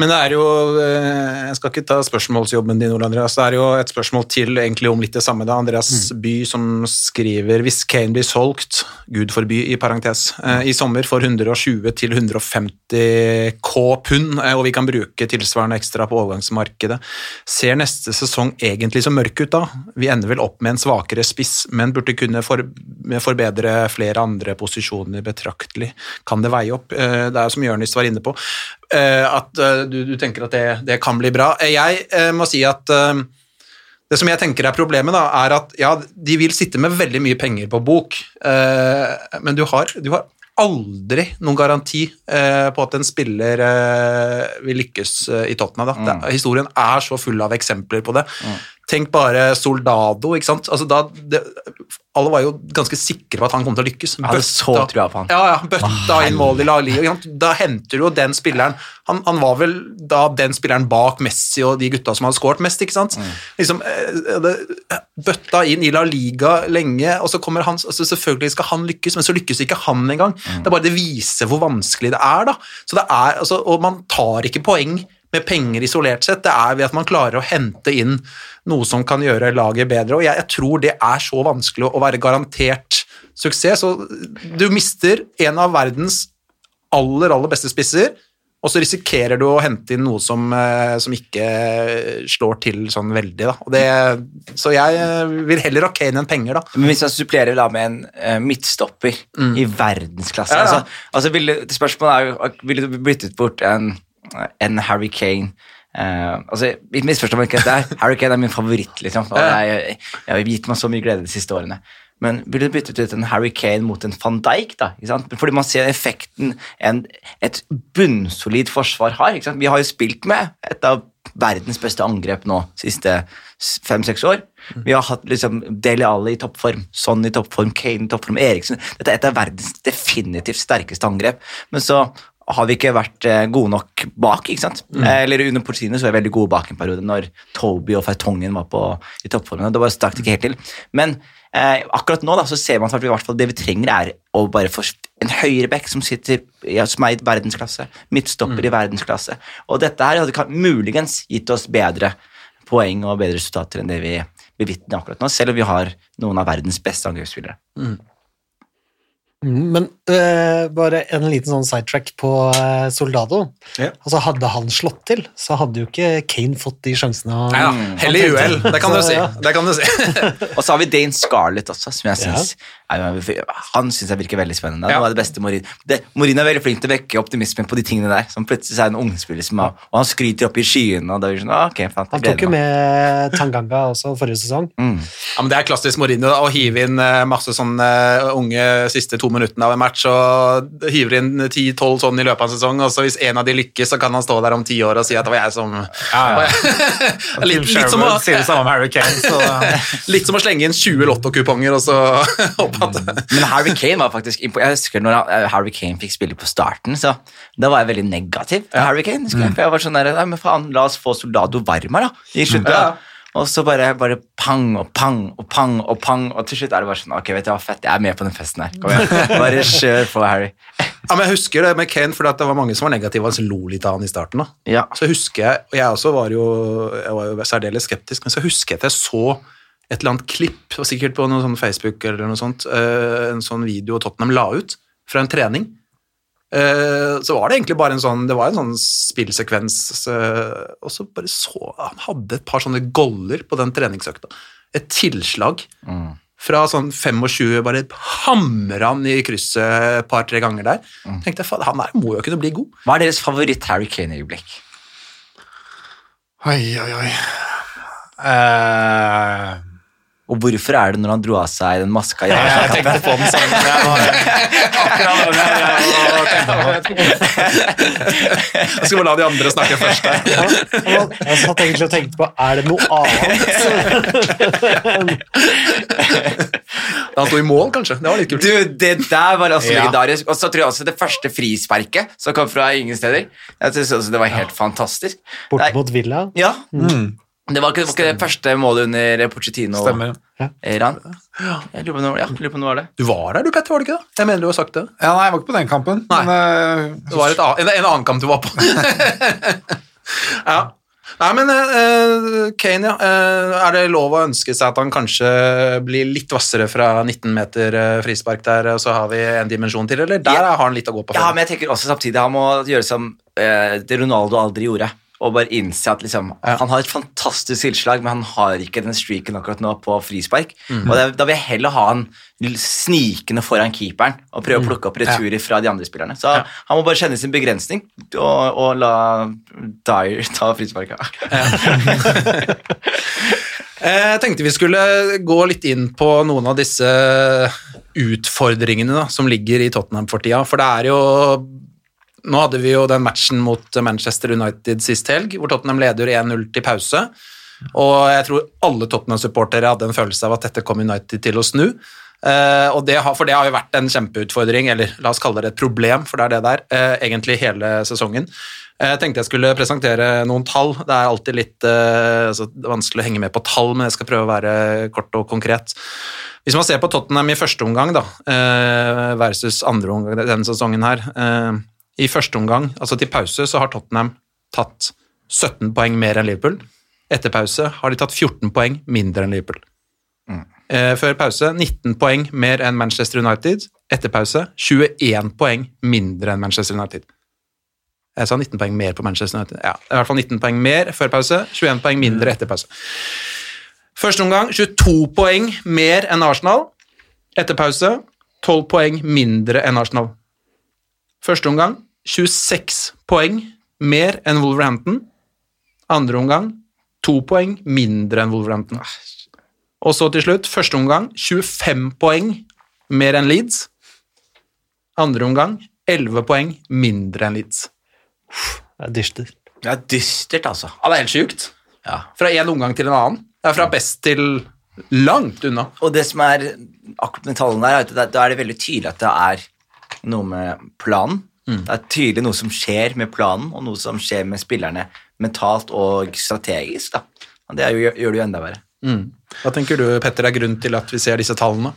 Speaker 1: Men det er jo eh, Jeg skal ikke ta spørsmålsjobben din, Ole Andreas. Det er jo et spørsmål til egentlig om litt det samme. da. Andreas Andreas By som skriver hvis Kane blir solgt, Gud forby i parentes, eh, i sommer for 120 til 150 K pund, eh, og vi kan bruke tilsvarende ekstra på overgangsmarkedet, ser neste sesong egentlig så mørk ut da? Vi ender vel opp med en svakere spiss, men burde kunne forbedre flere andre posisjoner betraktelig. Kan det veie opp? Det er som Jørnis var inne på, at eh, du, du tenker at det, det kan bli bra. Eh, Jeg eh, må si at eh, det som jeg tenker er problemet, da, er at ja, de vil sitte med veldig mye penger på bok, eh, men du har, du har aldri noen garanti eh, på at en spiller eh, vil lykkes eh, i Tottenham. Da. Det, historien er så full av eksempler på det. Tenk bare Soldado, ikke sant. Altså, da, det, alle var jo ganske sikre på at han kom til å lykkes.
Speaker 4: Jeg hadde så trua på han.
Speaker 1: Ja, ja, bøtta inn mål i La Liga. Da henter du jo den spilleren han, han var vel da den spilleren bak Messi og de gutta som hadde skåret mest, ikke sant? Liksom, eh, det, bøtta inn i La Liga lenge, og så kommer han altså Selvfølgelig skal han lykkes, men så lykkes ikke han engang. Det er bare det viser hvor vanskelig det er, da. Så det er, altså, og man tar ikke poeng med penger isolert sett, det er ved at man klarer å hente inn noe som kan gjøre laget bedre, og jeg, jeg tror det er så vanskelig å være garantert suksess, så du mister en av verdens aller, aller beste spisser, og så risikerer du å hente inn noe som, eh, som ikke slår til sånn veldig, det, så jeg eh, vil heller ha Kane enn penger, da.
Speaker 4: Men hvis man supplerer da med en uh, midtstopper i verdensklasse
Speaker 1: Ja, ja.
Speaker 4: altså, altså vil, Spørsmålet er jo Ville du byttet bort en, en Harry Kane Uh, altså, Misforstå meg ikke, Harry Kane er min favoritt. Liksom, jeg, jeg har gitt meg så mye glede de siste årene. Men ville du byttet ut en Harry Kane mot en van Dijk? da? Fordi man ser effekten en, et bunnsolid forsvar har. Vi har jo spilt med et av verdens beste angrep nå siste fem-seks år. Vi har hatt liksom Dele Alli i toppform, Son i toppform, Kane i toppform, Eriksen Dette er et av verdens definitivt sterkeste angrep. Men så har vi ikke vært eh, gode nok bak. ikke sant? Mm. Eller under Porcini så var vi veldig gode bak en periode, når Toby og Fertongen var på, i toppformen. og Det bare stakk det ikke helt til. Men eh, akkurat nå da, så ser man at vi i hvert fall det vi trenger, er å bare få en høyreback som sitter ja, som er i verdensklasse, midtstopper i verdensklasse. Og dette her hadde muligens gitt oss bedre poeng og bedre resultater enn det vi bevitner akkurat nå, selv om vi har noen av verdens beste angrepsspillere.
Speaker 2: Mm, Men øh, bare en liten sånn sidetrack på øh, Soldado.
Speaker 1: Ja.
Speaker 2: Altså Hadde han slått til, så hadde jo ikke Kane fått de sjansene. han-
Speaker 1: ja, hell i uhell. Det kan du si. Det kan du si.
Speaker 4: Og så har vi Dane Scarlett også, som jeg
Speaker 2: Ja.
Speaker 4: synes, er- han syns jeg virker veldig spennende.
Speaker 1: Ja.
Speaker 4: Han var det beste Morin. Det, Morin er veldig flink til å vekke optimismen på de tingene der. Som plutselig er en ungspiller som har, Og han skryter opp i skyene. Og det er sånn, okay, ok, faen,
Speaker 2: Han tok jo med Tanganga også forrige sesong.
Speaker 4: Mm.
Speaker 1: Ja, men Det er klassisk Mourinho å hive inn eh, masse sånne unge siste to minuttene av en match og hiver inn 10-12 sånn i løpet av en sesong, og så hvis en av de lykkes, så kan han stå der om ti år og si at det var jeg som
Speaker 3: Ja, ja.
Speaker 1: litt, litt, som å, litt som å slenge inn 20 lottokuponger og så håpe at
Speaker 4: Men Harry Kane var faktisk Jeg husker når eh, Harry Kane fikk spille på starten, så da var jeg veldig negativ til Harry Kane. jeg, For jeg var sånn der, Nei, men faen, la oss få Soldado varm her, da. I slutten.
Speaker 1: Ja.
Speaker 4: Og så bare, bare pang og pang og pang og pang, og til slutt er det bare sånn Ok, vet du hva, fett, jeg er med på den festen her. Kom igjen. Bare kjør på, Harry.
Speaker 1: Ja, men Jeg husker det med Kane, for det var mange som var negative og lo litt av han i starten. da.
Speaker 4: Ja.
Speaker 1: Så husker jeg, og jeg også var jo, jeg var jo særdeles skeptisk, men så husker jeg at jeg så et eller annet klipp, sikkert på noe sånn Facebook eller noe sånt, eh, en sånn video Tottenham la ut fra en trening. Eh, Så var det egentlig bare en sånn det var en sånn spillsekvens, eh, og så bare så Han hadde et par sånne goller på den treningsøkta. Et tilslag fra sånn 25, bare hamra han i krysset et par-tre ganger der. tenkte jeg, faen, han der må jo kunne bli god.
Speaker 4: Hva er deres favoritt Harry Kane-øyeblikk?
Speaker 3: Oi, oi, oi. Eh,
Speaker 4: Og hvorfor er det når han dro av seg den maska? Ja,
Speaker 3: jeg tenkte på den samme. Jeg
Speaker 1: skal bare la de andre snakke først.
Speaker 2: Ja, jeg satt egentlig og tenkte på er det noe annet.
Speaker 1: Han sto i mål, kanskje. Det var litt kult.
Speaker 4: Du, det der var også
Speaker 3: Ja.
Speaker 4: legendarisk. Og så tror jeg også det første frisparket som kom fra ingen steder. Jeg synes også det var helt fantastisk.
Speaker 2: Bort mot Villa.
Speaker 4: Ja. Det var ikke, det var ikke det første målet under Pochettino.
Speaker 3: Stemmer.
Speaker 4: Iran. Jeg lurer på noe, ja, jeg lurer på noe var det.
Speaker 1: Du var der, du, Petter, var du ikke det? Jeg mener du har sagt det.
Speaker 3: Ja, nei, jeg var ikke på den kampen.
Speaker 1: Nei.
Speaker 3: Men, uh,
Speaker 1: Det var et, en, en annen kamp du var på. ja. Nei, men uh, Kane, ja. Uh, er det lov å ønske seg at han kanskje blir litt hvassere fra 19 meter eh, frispark der, og så har vi en dimensjon til, eller? Der
Speaker 4: Ja.
Speaker 1: har han litt å gå på.
Speaker 4: Ja, men jeg tenker også samtidig han må gjøre som eh, det Ronaldo aldri gjorde. Og bare innse at liksom,
Speaker 1: Ja.
Speaker 4: han har et fantastisk tilslag, men han har ikke den streaken akkurat nå på frispark.
Speaker 1: Mm.
Speaker 4: Og det, Da vil jeg heller ha han snikende foran keeperen og
Speaker 1: prøve
Speaker 4: prøve å plukke opp returer fra de andre spillerne. Så han må bare kjenne sin begrensning og, og la Dyer ta frisparket.
Speaker 1: Eh, Jeg tenkte vi skulle gå litt inn på noen av disse utfordringene da, som ligger i Tottenham for tida. For det er jo Nå hadde vi jo den matchen mot Manchester United sist helg, hvor Tottenham leder 1-0 til pause. Og jeg tror alle Tottenham-supportere hadde en følelse av at dette kom United til å snu. Eh, det har, for det har jo vært en kjempeutfordring, eller la oss kalle det et problem, for det er det der, eh, egentlig hele sesongen. Eh, Jeg tenkte jeg skulle presentere noen tall. Det er alltid litt eh, altså, vanskelig å henge med på tall, men jeg skal prøve å være kort og konkret. Hvis man ser på Tottenham i første omgang da, eh, versus andre omgang denne sesongen her eh, I første omgang, altså til pause, så har Tottenham tatt 17 poeng mer enn Liverpool. Etter pause har de tatt 14 poeng mindre enn Liverpool. Mm. Før pause 19 poeng mer enn Manchester United. Etter pause 21 poeng mindre enn Manchester United. Jeg sa 19 poeng mer på Manchester United. Ja, i hvert fall 19 poeng mer før pause, 21 poeng mindre etter pause. Første omgang 22 poeng mer enn Arsenal. Etter pause 12 poeng mindre enn Arsenal. Første omgang 26 poeng mer enn Wolverhampton. Andre omgang 2 poeng mindre enn Wolverhampton. Og så til slutt, første omgang 25 poeng mer enn Leeds. Andre omgang 11 poeng mindre enn Leeds.
Speaker 2: Det er dystert.
Speaker 4: Det er dystert, altså.
Speaker 1: Ja, det er helt sjukt.
Speaker 4: Ja.
Speaker 1: Fra én omgang til en annen. Det er fra best til langt unna.
Speaker 4: Og det som er akkurat med tallene der, er at da er det veldig tydelig at det er noe med planen. Det er tydelig noe som skjer med planen, og noe som skjer med spillerne mentalt og strategisk. da. Og det er jo, gjør det jo enda verre.
Speaker 1: Hva tenker du, Petter, er grunnen til at vi ser disse tallene?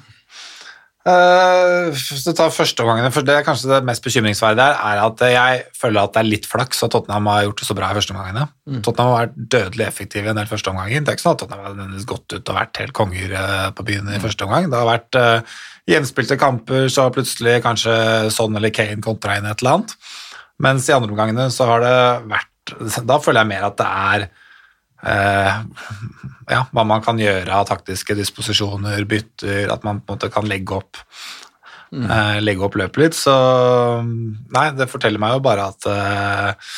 Speaker 3: Uh, hvis du tar førsteomgangene, for det er kanskje det mest bekymringsverdige her, er at jeg føler at det er litt flaks at Tottenham har gjort det så bra i førsteomgangene. Tottenham har vært dødelig effektive i en del førsteomganger. Det er ikke sånn at Tottenham har gått ut og vært helt konger eh, på byen i første omgang. Det har vært uh, jevnspilte kamper, så har plutselig kanskje Son eller Kane kontra inn et eller annet. Mens i andre omgangene så har det vært Da føler jeg mer at det er eh, ja, hva man kan gjøre av taktiske disposisjoner, bytter, at man på en måte kan legge opp, eh, legge opp løpet litt. Så nei, det forteller meg jo bare at eh,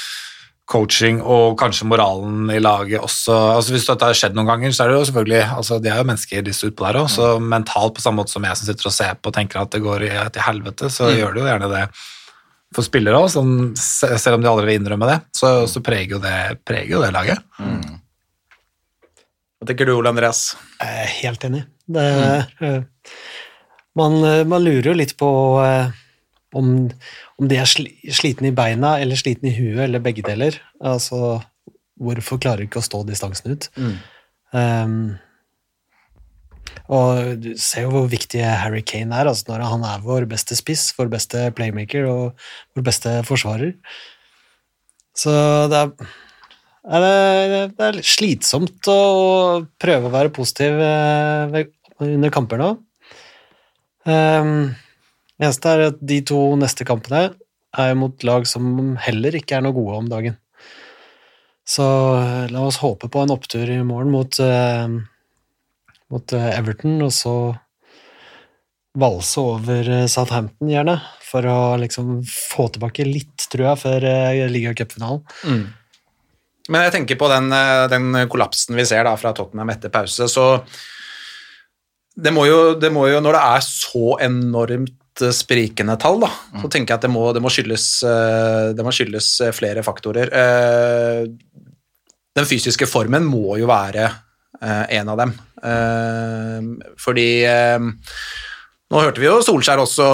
Speaker 3: coaching og kanskje moralen i laget også. Altså Hvis dette har skjedd noen ganger, så er det jo selvfølgelig altså De er jo mennesker, disse utpå der òg, så mentalt på samme måte som jeg som sitter og ser på og tenker at det går i, til helvete, så gjør det jo gjerne det. For spillere òg, selv om de aldri vil innrømme det, så, så preger, jo det, preger jo det laget.
Speaker 1: Hva tenker du, Ole Andreas?
Speaker 2: Jeg er helt enig. Det, eh, man, eh, man lurer jo litt på eh, om, om de er sliten slitne i beina eller slitne i huet, eller begge deler. Altså, hvorfor klarer de ikke å stå distansen ut? Um, og du ser jo hvor viktig Harry Kane er, altså når han er vår beste spiss, vår beste playmaker og vår beste forsvarer. Så det er, er det, det er slitsomt å prøve å være positiv eh, ved- under kamper nå. Um, eneste er at de to neste kampene er mot lag som heller ikke er noe gode om dagen. Så eh, la oss håpe på en opptur i morgen mot, eh, mot eh, Everton, og så valse over eh, Southampton, gjerne, for å liksom få tilbake litt, tror jeg, før uh, ligacupfinalen.
Speaker 1: Men jeg tenker på den, eh, den kollapsen vi ser da fra Tottenham etter pause, så det må jo, det må jo når det er så enormt eh, sprikende tall, da, så tenker jeg at det må, det må, skyldes, eh, det må skyldes eh, flere faktorer. Den fysiske formen må jo være en av dem. Fordi nå hørte vi jo Solskjær også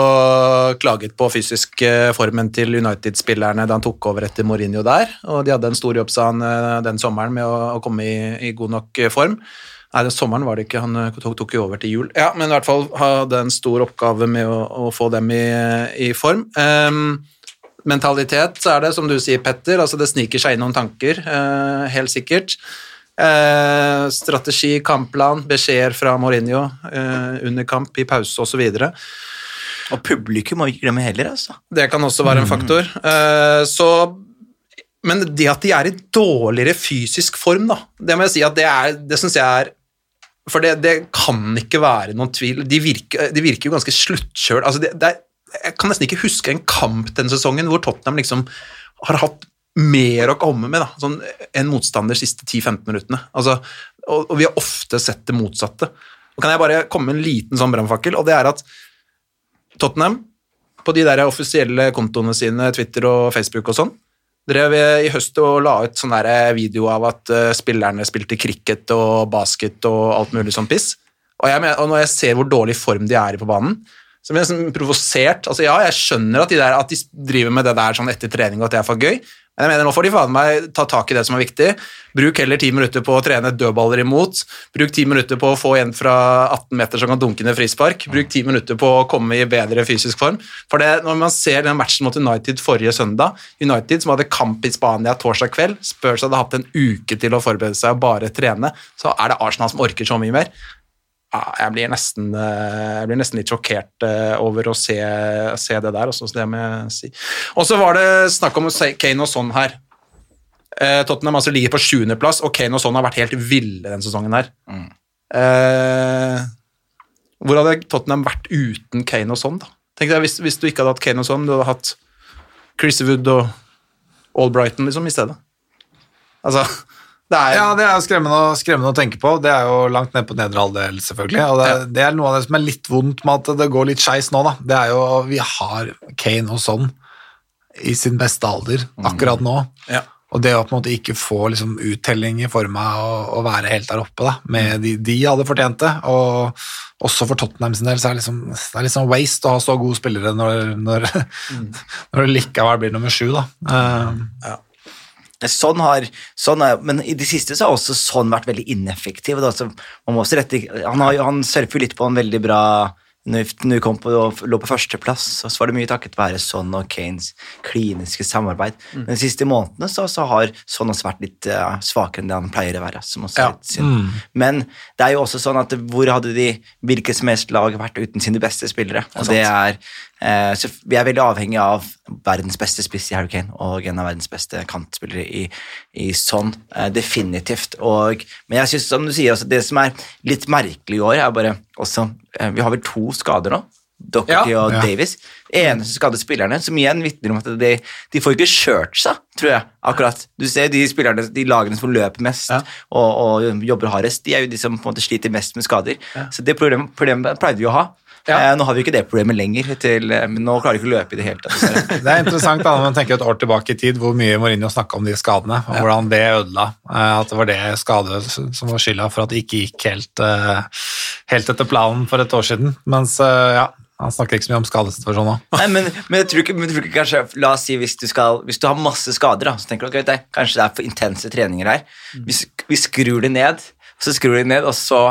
Speaker 1: klaget på fysisk formen til United-spillerne da han tok over etter Mourinho der, og de hadde en stor jobb, sa han, den sommeren med å, komme i, i god nok form. Nei, den sommeren var det ikke, han eh, tok, tok jo over til jul. Ja, men i hvert fall hadde en stor oppgave med å, å få dem i, i form. Um, mentalitet så er det, som du sier, Petter, altså det sniker seg inn noen tanker, Uh, helt sikkert. Uh, strategi, kampplan, beskjeder fra Mourinho uh, under kamp, i pause osv.
Speaker 4: Og publikum må vi ikke glemme heller, altså.
Speaker 1: Det kan også være en faktor. Eh, så, men det at de er i dårligere fysisk form, da, det må jeg si at det, er, det syns jeg er For det, det kan ikke være noen tvil. De virker, de virker jo ganske sluttkjøl. Altså det, det er, jeg kan nesten ikke huske en kamp den sesongen hvor Tottenham liksom har hatt mer å komme med da, sånn, enn motstander de siste 10-15 minuttene. Altså, og, og vi har ofte sett det motsatte. Og kan jeg bare komme med en liten sånn brannfakkel, og det er at Tottenham, på de der offisielle kontoene sine, Twitter og Facebook og sånn, drev i høst og la ut sånn der video av at eh, spillerne spilte cricket og basket og alt mulig sånn piss. Og, jeg, og når jeg ser hvor dårlig form de er i på banen, så blir jeg sånn provosert. Altså, ja, jeg skjønner at de, der, at de driver med det der sånn etter trening, og at det er for gøy, men jeg mener nå får de faen meg ta tak i det som er viktig. Bruk heller ti minutter på å trene dødballer imot. Bruk ti minutter på å få en fra 18 meter som kan dunke ned frispark. Bruk ti minutter på å komme i bedre fysisk form. For det, når man ser den matchen mot United forrige søndag, United som hadde kamp i Spania torsdag kveld, Spurs hadde hatt en uke til å forberede seg og bare trene, så er det Arsenal som orker så mye mer. Jeg, blir nesten, eh, jeg blir nesten litt sjokkert eh, over å se, se det der. Også, det må jeg si. Og så var det snakk om Kane og Son her. Eh, Tottenham altså ligger på sjuendeplass, og Kane og Son har vært helt ville denne sesongen her. Eh, hvor hadde Tottenham vært uten Kane og Son, da? Tenk deg hvis, hvis du ikke hadde hatt Kane og Son, du hadde hatt Chris Wood og Albrighton liksom, i stedet. Altså, det er
Speaker 3: Ja, det er skremmende, skremmende å tenke på. Det er jo langt ned på nedre halvdel, selvfølgelig. Og det,
Speaker 1: Ja.
Speaker 3: det er noe av det som er litt vondt med at det går litt skeis nå, da. Det er jo Vi har Kane og sånn i sin beste alder akkurat nå.
Speaker 1: Ja.
Speaker 3: Og det å på en måte ikke få liksom, uttelling i form av å, være helt der oppe, da, med de, de hadde fortjent det. Og også for Tottenham sin del så er det liksom, det er sånn waste å ha så gode spillere når, når, når det likevel blir nummer sju. Da. Eh,
Speaker 4: Sånn har, sånn er, men i det siste så har også sånn vært veldig ineffektiv. Da, så man må også rette, han, har, han surfer litt på en veldig bra når vi- kom på, lå på førsteplass, så var det mye takket være Son og Kanes kliniske samarbeid.
Speaker 1: Mm.
Speaker 4: Men de siste månedene så, så har Son også vært litt uh, svakere enn det han pleier å være.
Speaker 1: Ja.
Speaker 4: synd. Men det er jo også sånn at hvor hadde de hvilket som helst lag vært uten sine beste spillere? Og det er, så vi er veldig avhengig av verdens beste spiss i Harry Kane og en av verdens beste kantspillere i, i Son. Eh, definitivt. Og, men jeg synes, som du sier, altså, det som er litt merkelig i år, er bare også eh, Vi har vel to skader nå. Docherty
Speaker 1: Ja.
Speaker 4: og
Speaker 3: Ja.
Speaker 4: Davies. Eneste skadde spillerne, som igjen vitner om at de, de får ikke kjørt seg, tror jeg. akkurat. Du ser de spillerne, de lagene som løper mest
Speaker 1: Ja.
Speaker 4: og, og jobber hardest, de er jo de som på en måte sliter mest med skader. Så det problemet, problemet pleide vi å ha.
Speaker 1: Ja.
Speaker 4: Eh, nå har vi ikke det problemet lenger, til, eh, men nå klarer de ikke å løpe i det hele tatt.
Speaker 3: Det er interessant da, når man tenker et år tilbake i tid, hvor mye Mourinho snakka om de skadene, og hvordan det ødela. eh, At det var det skade som var skylda for at det ikke gikk helt, eh, helt etter planen for et år siden. Mens eh, ja, han snakker ikke så mye om skadesituasjonen nå.
Speaker 4: Nei, men, men jeg tror ikke, men jeg tror ikke kanskje, La oss si hvis du, skal, hvis du har masse skader, da, så tenker du at er- kanskje det er for intense treninger her. Vi, vi skrur det ned, så skrur de ned, og så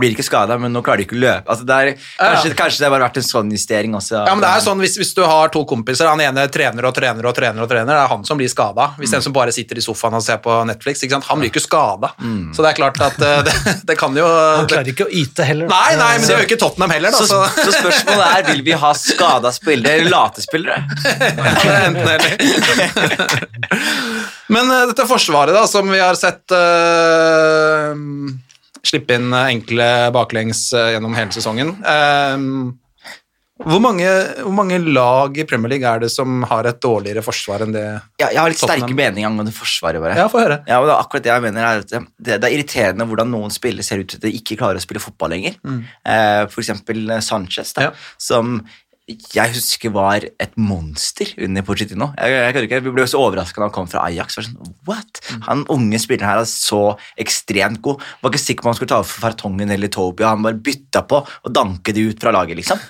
Speaker 4: blir ikke skada, men nå klarer de ikke å løpe. Altså, det er, kanskje, kanskje det har bare vært en sånn justering også.
Speaker 1: Ja, men det er sånn, hvis, hvis du har to kompiser, han ene trener og trener og trener, og trener, det er han som blir skada. Hvis
Speaker 4: Mm.
Speaker 1: den som bare sitter i sofaen og ser på Netflix, ikke sant? han blir ikke skada. Så det er klart at eh, det, det kan jo
Speaker 2: Han klarer ikke å yte heller.
Speaker 1: Nei, nei, men det gjør ikke Tottenham heller, da.
Speaker 4: så,
Speaker 1: Så,
Speaker 4: så spørsmålet er vil vi ha skada spillere eller late spillere.
Speaker 1: enten eller. Men eh, dette forsvaret, da, som vi har sett eh, slippe inn enkle baklengs eh, gjennom hele sesongen eh, hvor mange, hvor mange lag i Premier League er det som har et dårligere forsvar enn det
Speaker 4: Ja, jeg har litt sterke meninger angående Forsvaret. bare.
Speaker 1: Ja, få høre.
Speaker 4: Ja, det er akkurat det jeg mener er at det, det er irriterende hvordan noen spillere ser ut til at de ikke klarer å spille fotball lenger. Eh, for eksempel eh, Sanchez, da,
Speaker 1: Ja.
Speaker 4: som jeg husker var et monster under Pochettino. Jeg, jeg, jeg, Vi ble så overraska da han kom fra Ajax. Var sånn, what? Han unge spilleren her er så ekstremt god. Var ikke sikker på om han skulle ta over for Fartongen eller Tobia. Han bare bytta på og danket de ut fra laget, liksom.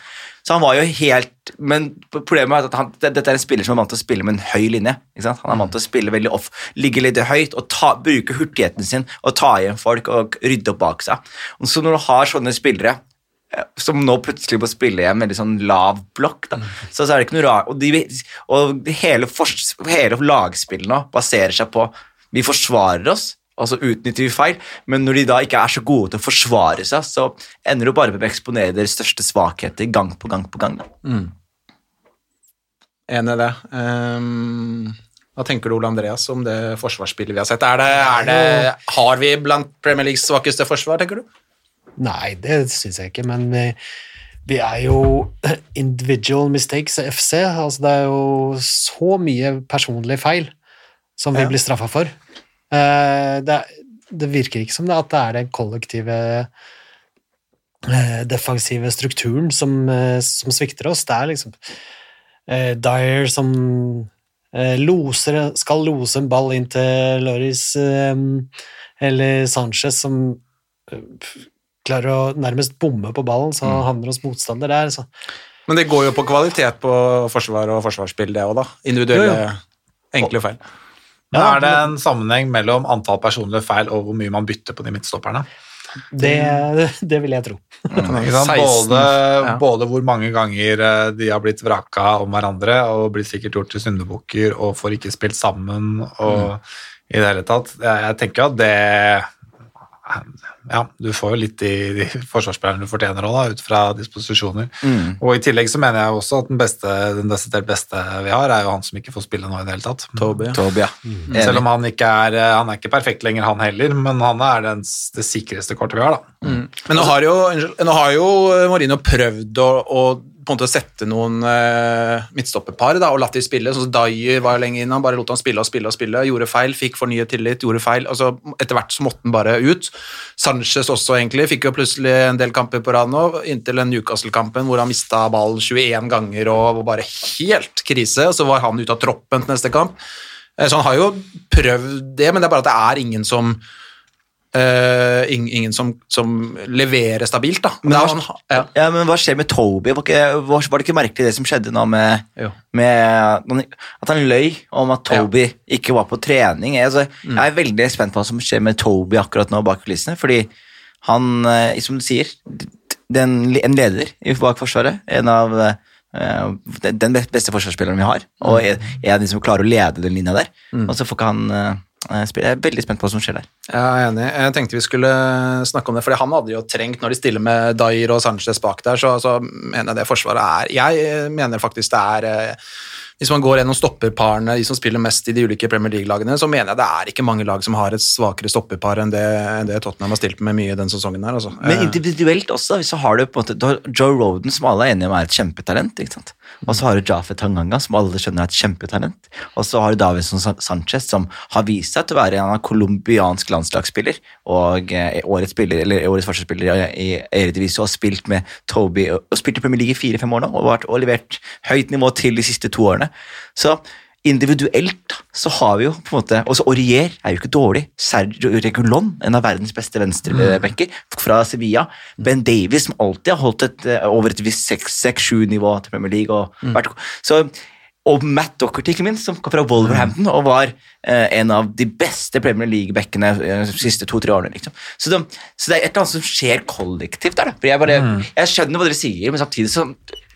Speaker 4: Så han var jo helt Men problemet er at han, dette er en spiller som er vant til å spille med en høy linje. ikke sant? Han er vant til å spille veldig off, ligge litt høyt og ta, bruke hurtigheten sin og ta igjen folk og rydde opp bak seg. Og så når du har sånne spillere som nå plutselig må spille i en veldig sånn lav blokk, da, så, så er det ikke noe rart. Og, de, og hele, hele lagspillet nå baserer seg på vi forsvarer oss, og så utnytter vi feil, men når de da ikke er så gode til å forsvare seg, så ender du bare med å eksponere deres største svakheter gang på gang på gang. Da.
Speaker 1: Enig i det. Um hva tenker du, Ole Andreas, om det forsvarsspillet vi har sett? Er det, er det, har vi blant Premier Leagues svakeste forsvar, tenker du?
Speaker 2: Nei, det syns jeg ikke, men vi, vi er jo individual mistakes i FC. Altså, det er jo så mye personlige feil som vi
Speaker 1: Ja.
Speaker 2: blir straffa for. Eh, det, det virker ikke som det at det er den kollektive eh, defensive strukturen som, eh, som svikter oss. Det er liksom eh, Dyer som eh, loser, skal lose en ball inn til Loris, eh, eller Sanchez som eh, klarer å nærmest bomme på ballen, så
Speaker 1: Mm.
Speaker 2: han havner hos motstander der. Så.
Speaker 1: Men det går jo på kvalitet på forsvar og forsvarsspill, det òg, da. Individuelle,
Speaker 2: Jo,
Speaker 1: enkle feil.
Speaker 3: Men
Speaker 2: Ja,
Speaker 3: er det en sammenheng mellom antall personlige feil og hvor mye man bytter på de midtstopperne?
Speaker 2: Det, det vil jeg tro.
Speaker 1: Mm,
Speaker 3: Både,
Speaker 1: ja.
Speaker 3: både hvor mange ganger eh, de har blitt vraka om hverandre og blitt sikkert gjort til syndebukker og får ikke spilt sammen og i det hele tatt. Jeg, jeg tenker at det Ja, du får jo litt de, de forsvarsspillerne du fortjener òg, ut fra disposisjoner. Og i tillegg så mener jeg også at den beste, den desidert beste vi har, er jo han som ikke får spille nå i det hele tatt.
Speaker 1: Toby.
Speaker 4: Tobia.
Speaker 3: Selv om han ikke er, eh, han er ikke perfekt lenger, han heller, men han er den, det sikreste kortet vi har, da.
Speaker 1: Men nå har jo, unnskyld, nå har jo Marino prøvd å, å på en måte sette noen uh, midtstopperpar da, og latt de spille. sånn som Dyer var lenge inne, han bare lot han spille og spille og spille. Gjorde feil, fikk fornyet tillit, gjorde feil. altså Etter hvert så måtte han bare ut. Sanchez også, egentlig. Fikk jo plutselig en del kamper på rad nå, inntil den Newcastle-kampen hvor han mista ballen 21 ganger og bare helt krise. og Så var han ute av troppen til neste kamp. Eh, Så han har jo prøvd det, men det er bare at det er ingen som ing- ingen som, som leverer stabilt, da.
Speaker 4: Men hva-
Speaker 1: han- ja.
Speaker 4: Ja, men hva skjer med Toby? Var, ikke, var, det ikke merkelig det som skjedde nå med, med At han løy om at Toby ikke var på trening? Jeg, altså,
Speaker 1: Mm.
Speaker 4: jeg er veldig spent på hva som skjer med Toby akkurat nå bak kulissene, fordi han, eh, som du sier, den, en leder bak Forsvaret, en av eh, den beste forsvarsspilleren vi har, og
Speaker 1: Mm.
Speaker 4: en av de som klarer å lede den linja der, og så får ikke han. Jeg er veldig spent på hva som skjer der.
Speaker 1: Jeg er enig. Jeg tenkte vi skulle snakke om det, fordi han hadde jo trengt, når de stiller med Dair og Sanchez bak der, så, så mener jeg det forsvaret er Jeg eh, mener faktisk det er eh, Hvis man går gjennom stopperparene, de som spiller mest i de ulike Premier League-lagene, så mener jeg det er ikke mange lag som har et svakere stopperpar enn det, det Tottenham har stilt med mye den sesongen her. Altså.
Speaker 4: Men
Speaker 1: Eh,
Speaker 4: individuelt også, så har du på en måte du har Joe Roden, som alle er enige om er et kjempetalent. ikke sant? Og så har du Jafet Tanganga, som alle skjønner er et kjempetalent. Og så har du Davison Sanchez, som har vist seg til å være en av colombiansk landslagsspiller og eh, årets spiller, eller årets forsvarsspiller i Eredivisie og har spilt med Toby og spilt i Premier League i fire-fem år nå og, vært, og levert høyt nivå til de siste to årene. Så individuelt så har vi jo på en måte Også Aurier er jo ikke dårlig. Sergio Regulon, en av verdens beste venstrebekker fra Sevilla. Ben Davies, som alltid har holdt et, eh, over et visst 6-7-nivå til Premier League. Og, vært, så, og Matt Docherty, ikke minst, som kom fra Wolverhampton og var eh, en av de beste Premier League-backene eh, de siste to-tre årene. Liksom. Så, det, så det er et eller annet som skjer kollektivt der. Da. For jeg, bare, jeg skjønner hva dere sier, men samtidig så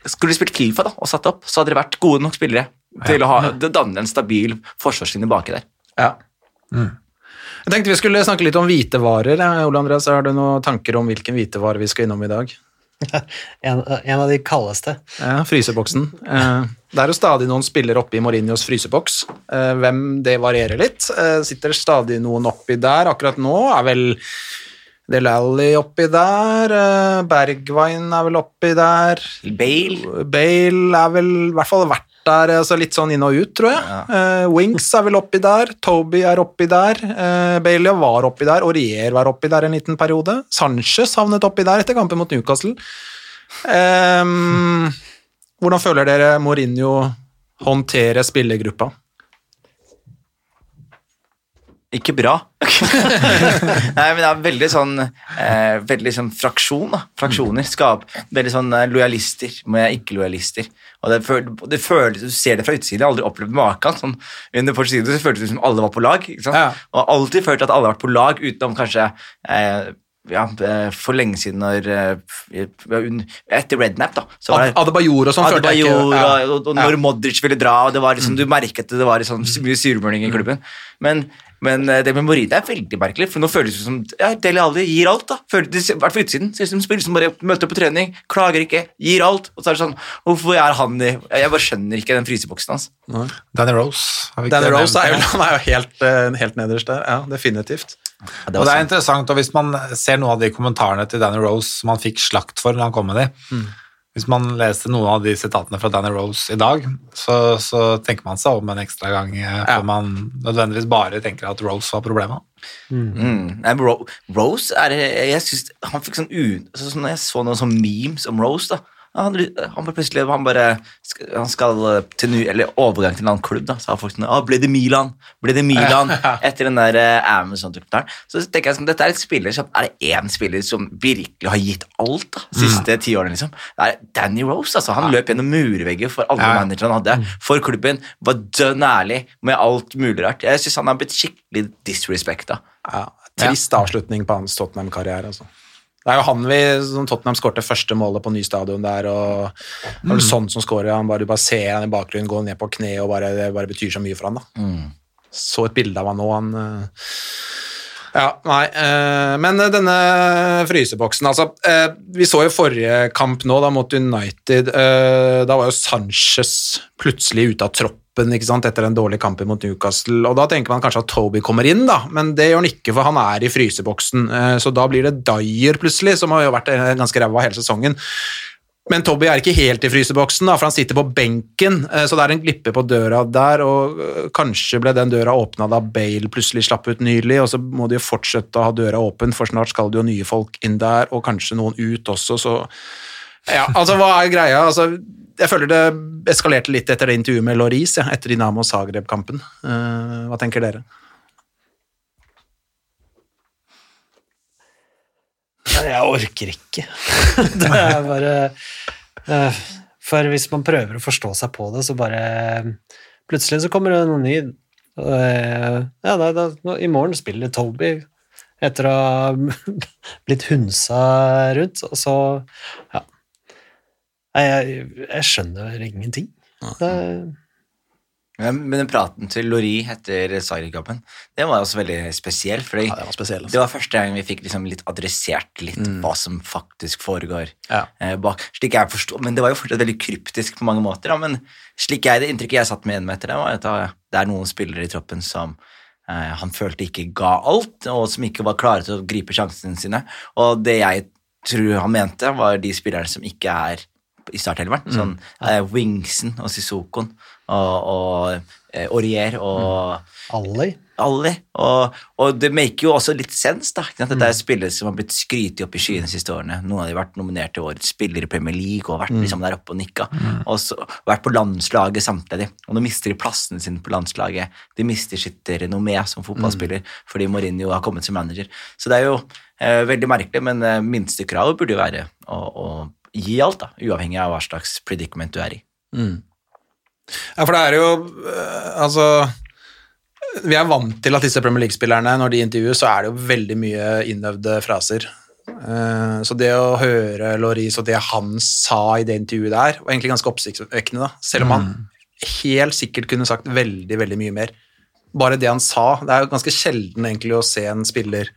Speaker 4: skulle de spilt Fifa da, og satt opp, så hadde de vært gode nok spillere til å ha, danne en stabil forsvarslinje baki der.
Speaker 1: Ja. Jeg tenkte vi skulle snakke litt om hvitevarer. Eh, Ole Andreas, har du noen tanker om hvilken hvitevare vi skal innom i dag?
Speaker 2: En, en av de kaldeste.
Speaker 1: Ja, fryseboksen. Eh, det er jo stadig noen spillere oppi Mourinhos fryseboks. Eh, hvem det varierer litt. Eh, sitter stadig noen oppi der. Akkurat nå er vel Del Alli oppi der. Eh, Bergwijn er vel oppi der.
Speaker 4: Bale
Speaker 1: Bale er vel i hvert fall vært der altså litt sånn inn og ut, tror jeg. Eh, Winks er vel oppi der. Toby er oppi der. Uh, Bailey var oppi der. Aurier var oppi der en liten periode. Sanchez havnet oppi der etter kampen mot Newcastle. Um, hvordan føler dere Mourinho håndterer spillergruppa?
Speaker 4: Ikke bra. Nei, men det er veldig sånn eh, Veldig sånn fraksjon, da. Fraksjoner. Skap. Veldig sånn eh, lojalister med ikke-lojalister. Og det, føl, det føles, Du ser det fra utsiden, jeg har aldri opplevd maken. Sånn, under forsiden så føltes det som alle var på lag. Ikke sant?
Speaker 1: Ja.
Speaker 4: Og alltid følt at alle har vært på lag, utenom kanskje eh, ja, eh, for lenge siden når eh, Etter Rednap, da. Så var det,
Speaker 1: Adebayor og sånn
Speaker 4: Adebayor,
Speaker 1: ja.
Speaker 4: og, og, når når Modric ville dra, og det var liksom, du merket det, det var liksom mye surmuling i klubben. Men, men eh, det med Morita er veldig merkelig, for nå føles det som ja, Deli Alli gir alt. da. Føler, det, I hvert fall utsiden. Ser ut som spiller som bare møter opp på trening, klager ikke, gir alt. Og så er det sånn Hvorfor er han i Jeg bare skjønner ikke den fryseboksen hans.
Speaker 3: Danny Rose. har vi
Speaker 1: Danny Rose er jo, han er jo helt, eh, helt nederst der. Ja, definitivt.
Speaker 4: Ja,
Speaker 3: Og det er
Speaker 4: sånn.
Speaker 3: interessant, og hvis man ser noen av de kommentarene til Danny Rose som han fikk slakt for når han kom med de, hvis man leste noen av de sitatene fra Danny Rose i dag, så, så tenker man seg om en ekstra gang eh, før man nødvendigvis bare tenker at Rose var problemet.
Speaker 4: Mm. Mm. Rose er Jeg syns Han fikk sånn u... Så, sånn, når jeg så noen sånn memes om Rose, da han, han plutselig Han bare Han skal eh, til ny, eller overgang til en annen klubb, da. Så har folk sånn ah, Ble det Milan? Ble det Milan? Etter den der eh, Amazon-dokumentaren. Så tenker jeg sånn Dette er et spiller som Er det én spiller som virkelig har gitt alt da siste ti årene, liksom? Det er Danny Rose, altså. Han løp gjennom murvegger for alle
Speaker 3: Ja.
Speaker 4: managerne han hadde. For klubben. Var dønn ærlig med alt mulig rart. Jeg syns han har blitt skikkelig disrespekta.
Speaker 1: Ja, trist avslutning på hans Tottenham-karriere. Altså. Det er jo han vi, som Tottenham skårte første målet på ny stadion der, og er det sånn som skårer. Han bare, du bare ser han i bakgrunnen gå ned på kne, og bare, det bare betyr så mye for han. da. Så et bilde av han nå, han Ja, nei. eh, Men denne fryseboksen, altså eh, Vi så jo forrige kamp nå, da mot United. eh, Da var jo Sanchez plutselig ute av troppen ikke sant, etter den dårlige kampen mot Newcastle. Og Da tenker man kanskje at Toby kommer inn, da, men det gjør han ikke, for han er i fryseboksen. eh, Så da blir det Dyer plutselig, som har jo vært eh, ganske ræva hele sesongen. Men Tobby er ikke helt i fryseboksen, da, for han sitter på benken, eh, så det er en glippe på døra der, og eh, kanskje ble den døra åpna da Bale plutselig slapp ut nylig, og så må de jo fortsette å ha døra åpen, for snart skal det jo nye folk inn der, og kanskje noen ut også, så Ja, altså, hva er greia? Altså, jeg føler det eskalerte litt etter det intervjuet med Loris, ja, etter Dinamo Zagreb-kampen. Eh, hva tenker dere?
Speaker 2: Jeg orker ikke. Det er bare For hvis man prøver å forstå seg på det, så bare Plutselig så kommer det noe ny. Eh, Ja, da, da, I morgen spiller Toby etter å ha blitt hunsa rundt, og så Ja. Jeg, jeg skjønner ingenting. Det,
Speaker 4: Men, men den praten til Lori etter Zagreb-kampen, det var også veldig spesiell. Fordi
Speaker 1: Ja, det var spesiell, altså.
Speaker 4: det var første gang vi fikk liksom litt adressert litt hva som faktisk foregår
Speaker 1: Ja.
Speaker 4: eh, bak. Slik jeg forstod, Men det var jo fortsatt veldig kryptisk på mange måter. Da, men slik jeg, det inntrykket jeg satt med igjen med etter det, var at det er noen spillere i troppen som eh, han følte ikke ga alt, og som ikke var klare til å gripe sjansene sine. Og det jeg tror han mente, var de spillerne som ikke er i startelveren. Sånn eh, Wingsen og Sissokoen og, og eh, Aurier og
Speaker 2: Ali
Speaker 4: Ali. Og, og det maker jo også litt sens, da. at? Dette er spillere som har blitt skrytet opp i skyene de siste årene. Noen av de har vært nominert til årets spiller i Premier League og vært liksom der oppe og nikka. Og så vært på landslaget samtidig. Og nå mister de plassene sine på landslaget. De mister sitt renommé som fotballspiller fordi Mourinho har kommet som manager. Så det er jo eh, veldig merkelig, men eh, minstekravet burde jo være å, å gi alt, da, uavhengig av hva slags predicament du er i.
Speaker 1: Ja, for det er jo øh, Altså Vi er vant til at disse Premier League-spillerne, når de intervjues, så er det jo veldig mye innøvde fraser. Eh, Så det å høre Loris og det han sa i det intervjuet der, var egentlig ganske oppsiktsvekkende, da. Selv om han helt sikkert kunne sagt veldig, veldig mye mer. Bare det han sa Det er jo ganske sjelden egentlig å se en spiller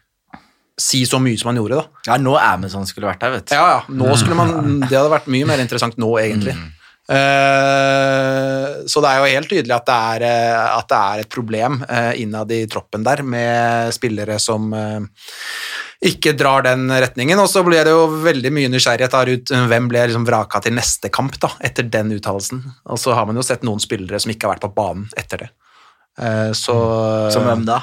Speaker 1: si så mye som han gjorde, da.
Speaker 4: Ja, nå Amazon skulle vært der, vet du.
Speaker 1: Ja, ja. Nå skulle man, det hadde vært mye mer interessant nå, egentlig. Eh, så det er jo helt tydelig at det er, eh, at det er et problem uh, innad i troppen der, med spillere som uh, ikke drar den retningen. Og så blir det jo veldig mye nysgjerrighet der ut hvem ble liksom vraka til neste kamp da, etter den uttalelsen. Og så har man jo sett noen spillere som ikke har vært på banen etter det. Så
Speaker 4: Som hvem da?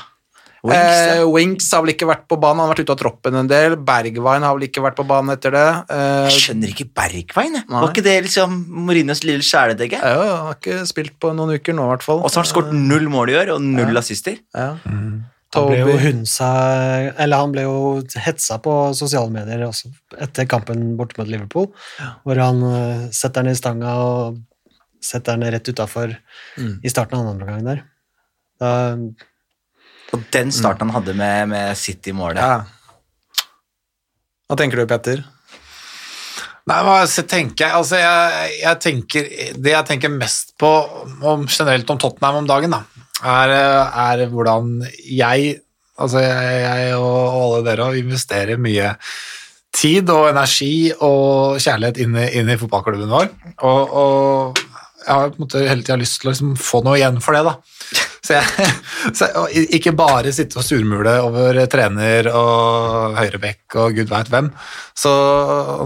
Speaker 1: Winks, eh, Winks har vel ikke vært på banen, han har vært ute av troppen en del. Bergwijn har vel ikke vært på banen etter det. Eh,
Speaker 4: Jeg skjønner ikke
Speaker 1: Bergwijn.
Speaker 4: Var ikke det liksom Morinos lille kjæledegge?
Speaker 1: ja, han har ikke spilt på noen uker nå, i hvert fall.
Speaker 4: Og så har han skåret null mål i år, og null assister.
Speaker 1: Ja.
Speaker 2: Han ble jo hunsa Eller han ble jo hetsa på sosiale medier også etter kampen borte mot Liverpool, hvor han eh, setter den i stanga og setter den rett utafor
Speaker 1: Mm.
Speaker 2: i starten av andre omgang der. Da,
Speaker 4: Og den starten han hadde med, med City-målet.
Speaker 1: Ja. Hva tenker du, Petter?
Speaker 3: Nei, hva tenker jeg, altså jeg, jeg tenker, Det jeg tenker mest på om, generelt om Tottenham om dagen, da, er, er hvordan jeg, altså jeg, jeg og, og alle dere investerer mye tid og energi og kjærlighet inn i, fotballklubben vår. Og, og har på en måte hele tida lyst til å liksom få noe igjen for det. da. Så jeg, så, og ikke bare sitte og surmule over trener og høyrebekk og gud veit hvem. Så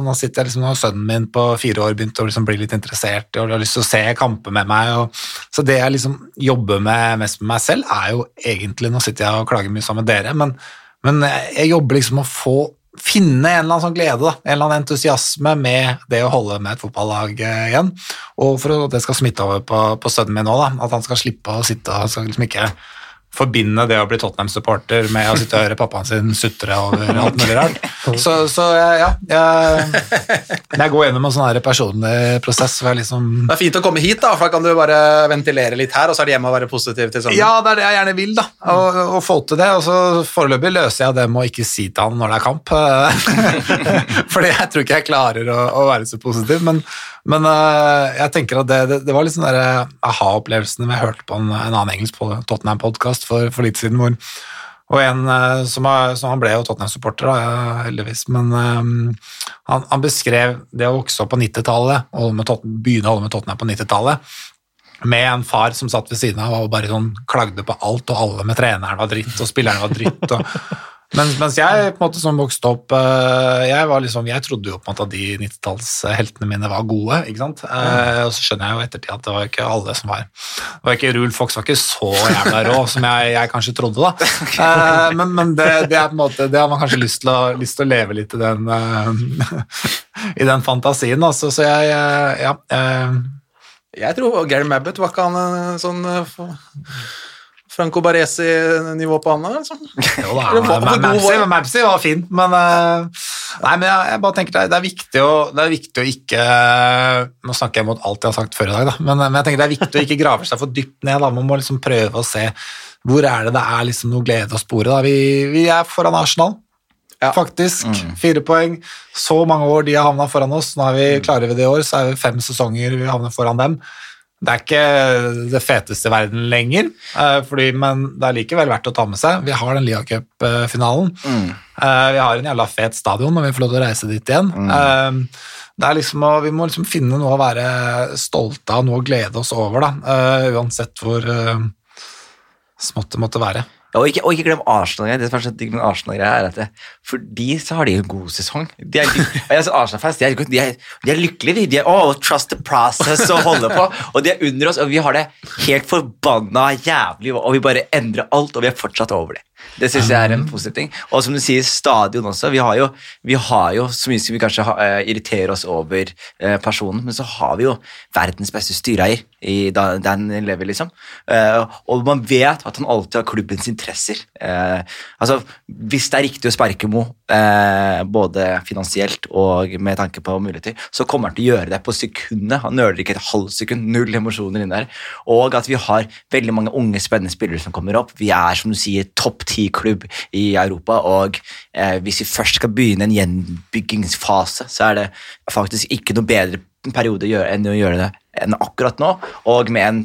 Speaker 3: nå sitter jeg liksom, og sønnen min på fire år begynt å liksom bli litt interessert og har lyst til å se kamper med meg. Og, så det jeg liksom jobber med mest med meg selv, er jo egentlig Nå sitter jeg og klager mye sammen med dere, men, men jeg jobber liksom å få finne en eller annen sånn glede, da, en eller annen entusiasme med det å holde med et fotballag eh, igjen. Og for at det skal smitte over på, på sønnen min òg, at han skal slippe å sitte og skal liksom ikke forbinde det å bli Tottenham-supporter med å sitte og høre pappaen sin sutre over alt mulig rart. Så, så ja, jeg, jeg går gjennom en sånn her personlig prosess liksom
Speaker 1: Det er fint å komme hit, da, for da kan du bare ventilere litt her, og så er det hjemme å være positiv til sammen.
Speaker 3: Ja, det er det jeg gjerne vil, da. Og, og få til det. Og så foreløpig løser jeg det med å ikke si til han når det er kamp. Fordi jeg tror ikke jeg klarer å, å være så positiv. Men, men uh, jeg tenker at det, det, det var litt sånn der aha-opplevelsen jeg hørte på en, en annen engelsk Tottenham-podkast for, for litt siden, hvor og en øh, som, er, som Han ble jo Tottenham-supporter, heldigvis, men um, han, han beskrev det å vokse opp på 90-tallet, og begynne å holde med Tottenham på 90-tallet, med en far som satt ved siden av og bare sånn klagde på alt, og alle med treneren var dritt, og spilleren var dritt. Og, Mens, mens jeg på en måte som vokste opp eh, jeg, var liksom, jeg trodde jo på en måte at de 90-tallsheltene mine var gode. ikke sant? Eh, og så skjønner jeg jo ettertid at det var ikke alle som var det var ikke, Rule Fox var ikke så jævla rå som jeg, jeg kanskje trodde. da. Eh, men men det, det, er på en måte, det har man kanskje lyst til å, lyst til å leve litt i den, i den fantasien. Altså. Så jeg ja,
Speaker 1: Jeg tror Gary Mabbott var ikke han en sånn Franco Baresi-nivå på han? Liksom.
Speaker 3: Jo da,
Speaker 1: god
Speaker 3: Mapsy,
Speaker 1: var-
Speaker 3: fint, men eh, Nei, men jeg, jeg bare tenker det, er- det er viktig å, det er viktig å ikke Nå snakker jeg mot alt jeg har sagt før i dag, da, men, men jeg tenker det er viktig å ikke grave seg for dypt ned. Da. Man må liksom prøve å se hvor er det det er liksom noe glede å spore. Da. Vi, vi er foran Arsenal, faktisk. Fire poeng. Så mange år de har havna foran oss. Nå er vi klare ved det i år, så er vi fem sesonger vi havner foran dem. Det er ikke det feteste i verden lenger, eh, fordi, men det er likevel verdt å ta med seg. Vi har den Lia Cup-finalen. Mm. Vi har en jævla fet stadion når vi får lov til å reise dit igjen. Mm. Det er liksom vi må liksom finne noe å være stolte av, noe å glede oss over, da. eh, uansett hvor eh, smått det måtte være.
Speaker 4: Ja, og, ikke, og ikke glem Arsenal. Det som er så digg med Arsenal er at det, for de så har de en god sesong. De er, lyk- jeg er så Arsenal-fans, de, de, de er lykkelige. de. Er oh, trust the process og holder på. Og de er under oss, og vi har det helt forbanna jævlig, og vi bare endrer alt, og vi er fortsatt over det. Det syns jeg er en positiv ting. Og som du sier, stadion også. Vi har jo, vi har jo så mye som vi kanskje eh, irriterer oss over uh, personen, men så har vi jo verdens beste styreeier i Dan lever, liksom. Uh, og man vet at han alltid har klubbens interesser. Altså, hvis det er riktig å sparke Mo, både finansielt og med tanke på muligheter, så kommer han til å gjøre det på sekundet. Han nøler ikke et halvt sekund, null emosjoner inni der. Og at vi har veldig mange unge, spennende spillere som kommer opp. Vi er, som du sier, topp ti-klubb i Europa, og eh, hvis vi først skal begynne en gjenbyggingsfase, så er det faktisk ikke noe bedre periode enn å gjøre det enn akkurat nå, og med en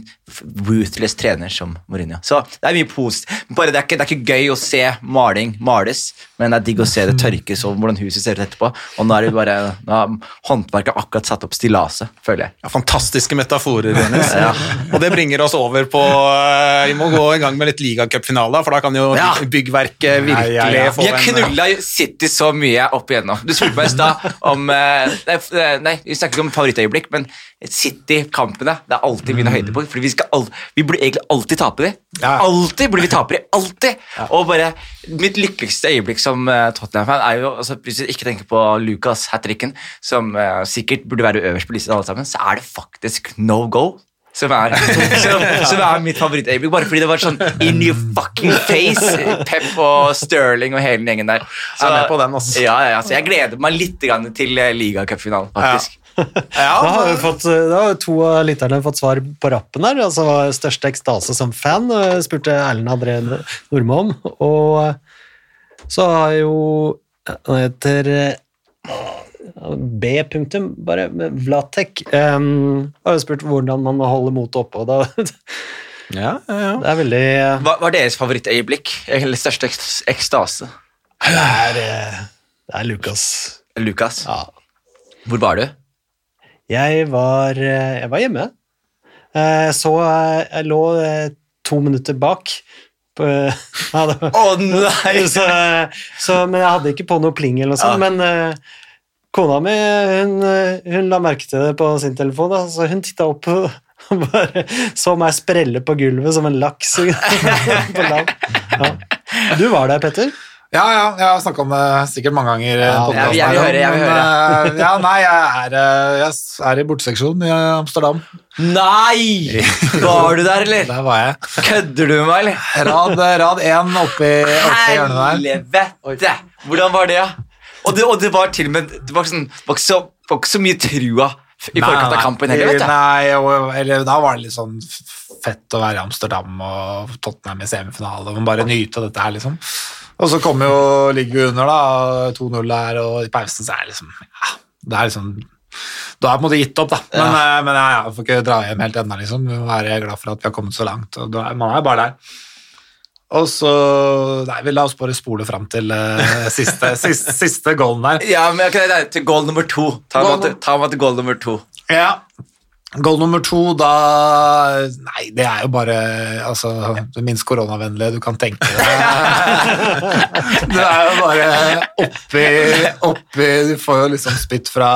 Speaker 4: ruthless trener som Mourinho. Så det er mye positivt. Bare det, er ikke, det er ikke gøy å se maling males, men det er digg å se det tørkes og hvordan huset ser ut etterpå. Og nå er det bare, nå har håndverket akkurat satt opp stillaset, føler jeg.
Speaker 1: Ja, fantastiske metaforer, Dennis. Og det bringer oss over på eh, Vi må gå i gang med litt ligacupfinale, for da kan jo
Speaker 4: Ja.
Speaker 1: byggverket virkelig
Speaker 3: Ja, ja, ja.
Speaker 1: få
Speaker 4: Vi har
Speaker 1: en
Speaker 4: knulla City så mye opp igjennom. Du spurte meg i stad om eh, nei, eh, Nei, vi snakker ikke om favorittøyeblikk, men City-kampene det er alltid mine høydepunkt. Fordi vi, skal al vi burde egentlig alltid tape de.
Speaker 3: Ja.
Speaker 4: Alltid burde vi tape Alltid! Alltid! Og bare Mitt lykkeligste øyeblikk som uh, Tottenham-fan er jo altså, Hvis du ikke tenker på Lucas Hattricken, som uh, sikkert burde være øverst på listen alle sammen, så er det faktisk no go. Som er, som, som er mitt favorittøyeblikk. Bare fordi det var sånn in your fucking face. Pep og Sterling og hele den gjengen der.
Speaker 1: Jeg er med på den, ass.
Speaker 4: Ja, ja, så jeg gleder meg litt til eh, ligacupfinalen, faktisk.
Speaker 1: Ja,
Speaker 2: Da har, vi fått, da har to av lytterne fått svar på rappen her. altså Største ekstase som fan, eh, spurte Erlend André Nordmo om. Og så har jo Han heter eh, B. punktum, bare Vlatek. Um, har jo spurt hvordan man holder motet oppe. og da,
Speaker 1: ja, ja, ja.
Speaker 2: Det er veldig
Speaker 4: Hva var deres favorittøyeblikk? Eller største ekstase?
Speaker 2: Det er, eh, det er Lukas.
Speaker 4: Lukas?
Speaker 2: Ja.
Speaker 4: hvor var du?
Speaker 2: Jeg var, eh, jeg var hjemme. Eh, Så eh, jeg lå to minutter bak.
Speaker 4: Å oh, nei!
Speaker 2: så, så, men jeg hadde ikke på noe pling eller noe sånt.
Speaker 4: Ja.
Speaker 2: Men kona mi hun, hun la merke til det på sin telefon. Da, så hun titta opp og bare så meg sprelle på gulvet som en laks. på land. Ja. Du var der, Petter?
Speaker 3: Ja, ja, jeg har snakka om det sikkert mange ganger.
Speaker 2: Ja,
Speaker 4: jeg vil
Speaker 3: her,
Speaker 4: høre, jeg vil
Speaker 3: men, eh, ja, nei, jeg er, eh, jeg er i borteseksjonen i Amsterdam.
Speaker 4: Nei! Var du der, eller?
Speaker 3: Der var jeg.
Speaker 4: Kødder du med meg, eller?
Speaker 3: Rad, rad én oppi, oppi hjørnet der.
Speaker 4: Helvete! Hvordan var det, da? Og det, og det var til og med Det var, sånn, var, ikke, så, var ikke så mye trua i forkant av kampen heller, vet du.
Speaker 3: Nei, og, eller, da var det litt sånn fett å være i Amsterdam og Tottenham i semifinale, og bare nyte dette her, liksom. Og så kommer jo, ligger under, da, 2-0 der, og i pausen så er det liksom Ja, det er liksom Da er jeg på en måte gitt opp, da. Men, ja. men ja, jeg får ikke dra hjem helt ennå, liksom. Vi må være glad for at vi har kommet så langt. Og da man er bare der. Og så Nei, vi la oss bare spole fram til uh, siste, siste, siste goalen der.
Speaker 4: Ja, men jeg det er til goal nummer to. Ta
Speaker 3: Goal
Speaker 4: meg til, ta meg til goal nummer to.
Speaker 3: Ja. Goal nummer to, da Nei, det er jo bare altså, det minst koronavennlige du kan tenke deg. Det er jo bare oppi, oppi Du får jo liksom spytt fra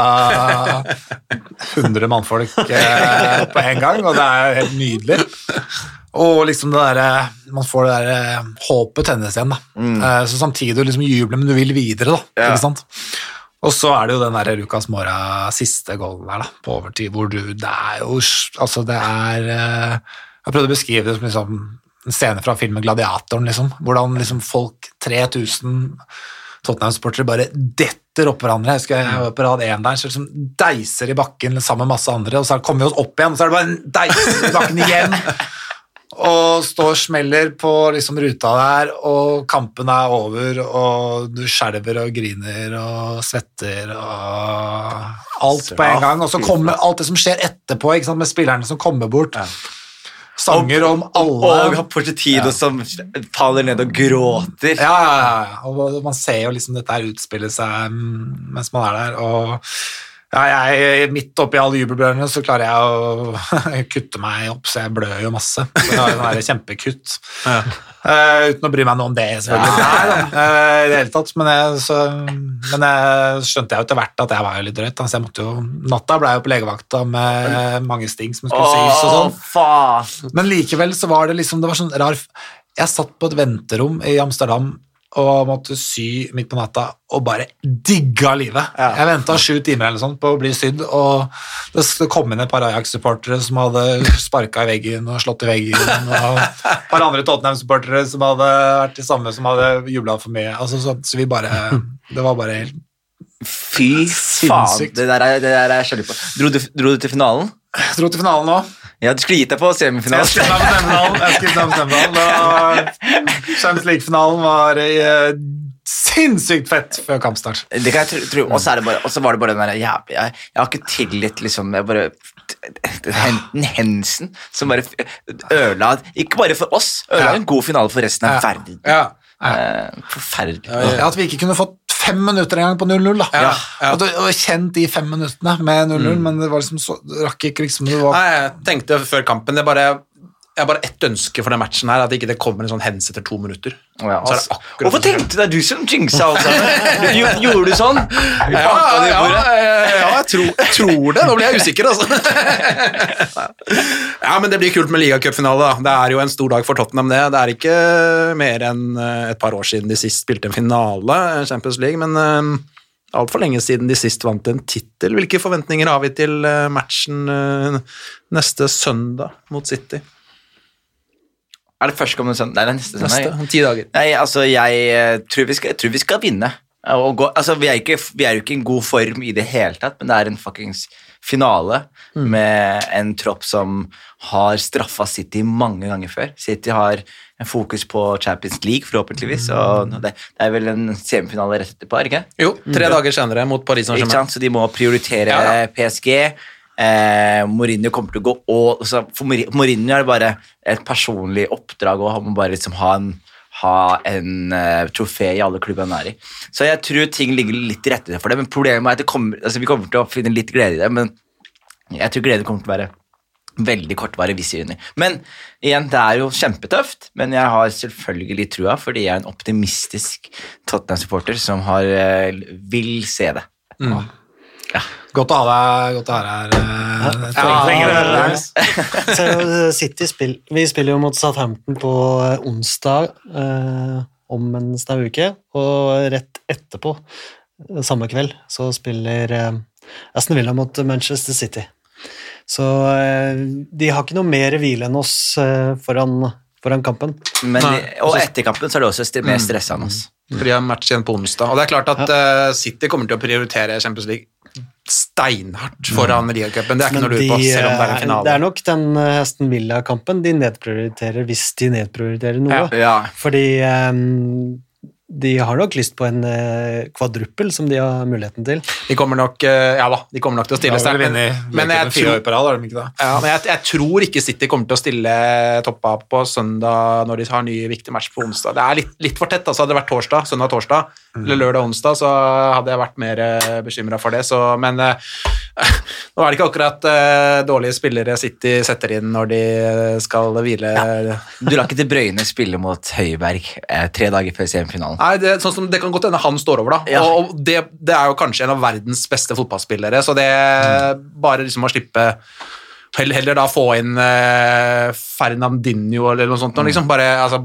Speaker 3: 100 mannfolk eh, på en gang, og det er jo helt nydelig. Og liksom det derre Man får det der Håpet tennes igjen, da. Mm. Så samtidig du liksom jubler, men du vil videre, da.
Speaker 4: Ja.
Speaker 3: Ikke sant? Og så er det jo den der Lucas Mora siste golden der, da, på overtid, hvor du Det er jo Altså, det er eh, Jeg prøvde å beskrive det som liksom en scene fra filmen Gladiatoren, liksom. Hvordan liksom folk, 3000 Tottenham-sportere, bare detter oppå hverandre. Jeg husker jeg var på rad én der, så liksom deiser i bakken sammen med masse andre, og så kommer vi oss opp igjen, og så er det bare en deiser i bakken igjen. Og står og smeller på liksom ruta der, og kampen er over, og du skjelver og griner og svetter og alt på en gang. Og så kommer alt det som skjer etterpå, ikke sant, med spillerne som kommer bort. Sanger om alle
Speaker 4: Og Pochettino som faller ned og gråter.
Speaker 3: ja, ja, ja, ja. Og man ser jo liksom dette her utspille seg mm, mens man er der, og ja, jeg, midt oppi alle jubelbrølene så klarer jeg å kutte meg opp, så jeg blør jo masse. Så jeg har sånn kjempekutt. Eh, uten å bry meg noe om det, selvfølgelig. Da, eh, i det hele tatt. Men jeg, så, men jeg skjønte jeg etter hvert at jeg var jo litt drøyt. Så jeg måtte jo, natta ble jeg jo på legevakta med mange sting som skulle sys og sånn.
Speaker 4: faen!
Speaker 3: Men likevel så var det liksom, det var sånn rar Jeg satt på et venterom i Amsterdam og måtte sy midt på natta og bare digga livet. Jeg venta sju timer eller sånt på å bli sydd, og det kom inn et par Ajax-supportere som hadde sparka i veggen og slått i veggen, og et par andre Tottenham-supportere som hadde vært de samme som hadde jubla for mye. Altså, så, så vi bare Det var bare helt
Speaker 4: Fy faen, det der er, det der er jeg skjellig på. Dro du, dro du til finalen?
Speaker 3: Jeg dro til finalen nå.
Speaker 4: Ja, du skulle gitt deg på semifinalen.
Speaker 3: Jeg skulle ta semifinalen. Jeg skulle ta semifinalen. Champions League-finalen var i, sinnssykt fett før kampstart.
Speaker 4: Det kan jeg tro. Og så var det bare den der jeg, jeg, jeg har ikke tillit liksom jeg bare, Henten Hensen som bare ødela Ikke bare for oss, ødela en god finale for resten av verden.
Speaker 3: Ja.
Speaker 4: Ja. forferdelig.
Speaker 3: Ja, At vi ikke kunne fått fem minutter en gang på 0-0. da.
Speaker 1: Ja, ja.
Speaker 3: Og, og kjent de fem minuttene med 0-0, men det var liksom så, det rakk ikke liksom det var,
Speaker 1: Nei, jeg tenkte før kampen det bare, Jeg har bare ett ønske for den matchen her, at ikke det kommer en sånn hens etter to minutter.
Speaker 4: Ja, altså. Hvorfor tenkte du det er du som jinxa alt sammen? Gjorde du sånn?
Speaker 1: Ja, ja, ja, jeg, tror, jeg tror det. Nå blir jeg usikker, altså. Ja, men det blir kult med ligacupfinale. da. Det er jo en stor dag for Tottenham, det. Det er ikke mer enn eh, et par år siden de sist spilte en finale, eh, Champions League, men uh, altfor lenge siden de sist vant en tittel. Hvilke forventninger har vi til eh, matchen eh, neste søndag mot City?
Speaker 4: Er det førstkommende søndag? Nei, det er neste søndag.
Speaker 1: Neste, om ti dager.
Speaker 4: Nei, altså, jeg eh, tror vi skal, tror vi skal vinne. Gå, altså, vi, er ikke, vi er jo ikke i god form i det hele tatt, men det er en fuckings finale med en tropp som har straffa City mange ganger før. City har en fokus på Champions League, forhåpentligvis, og det, det er vel en semifinale rett etterpå, er ikke?
Speaker 1: Jo, tre dager senere mot Paris Saint-Germain.
Speaker 4: Så de må prioritere
Speaker 1: Ja, ja.
Speaker 4: PSG. Eh, Mourinho kommer til å gå all, altså, For Mourinho er det bare et personlig oppdrag, må bare liksom ha en, ha en uh, trofé i alle klubbene han er i. Så jeg tror ting ligger litt til rette for det, men problemet er at det kommer, altså vi kommer til å finne litt glede i det, men jeg tror gleden kommer til å være veldig kortvarig hvis vi vinner. Men igjen, det er jo kjempetøft, men jeg har selvfølgelig trua, fordi jeg er en optimistisk Tottenham-supporter som har, uh, vil se det.
Speaker 3: Godt å ha deg godt å ha deg her. eh,
Speaker 2: Ja,
Speaker 3: trenger det.
Speaker 2: det er- Så City spill, Vi spiller jo mot Southampton på eh, onsdag eh, om en snau uke, og rett etterpå, eh, samme kveld, så spiller eh, Aston Villa mot Manchester City. Så eh, de har ikke noe mer hvile enn oss eh, foran, foran kampen.
Speaker 4: Men, og etter kampen så er det også st- mer stressende. oss
Speaker 1: For de har match igjen på onsdag. Og det er klart at City kommer til å prioritere Champions League steinhardt foran ligacupen. Det er ikke noe å lure på, selv om det er en
Speaker 2: eh,
Speaker 1: finale.
Speaker 2: det er nok den hesten Aston Villa-kampen de nedprioriterer hvis de nedprioriterer noe.
Speaker 4: Ja.
Speaker 2: Fordi um, de har nok lyst på en eh, kvadruppel som de har muligheten til.
Speaker 1: De kommer nok eh, ja da, de kommer nok til å stille sterkt. Men, men, jeg tror,
Speaker 3: år har de ikke det?
Speaker 1: ja, men jeg, jeg tror ikke City kommer til å stille toppa på søndag når de har ny viktig match på onsdag. Det er litt, litt for tett. altså Hadde det vært torsdag, søndag-torsdag, eller lørdag-onsdag, så hadde jeg vært mer bekymra for det. Så, men eh, nå er det ikke akkurat eh, dårlige spillere City setter inn når de skal hvile.
Speaker 4: Du lar ikke til Brøyne spille mot Høiberg eh, tre dager før semifinalen.
Speaker 1: Nei, det, sånn som, det kan godt hende han står over, da.
Speaker 4: Ja.
Speaker 1: Og, og det, det er jo kanskje en av verdens beste fotballspillere, så det bare liksom å slippe Heller, heller da få inn eh, Fernandinho eller noe sånt. Liksom. Bare altså,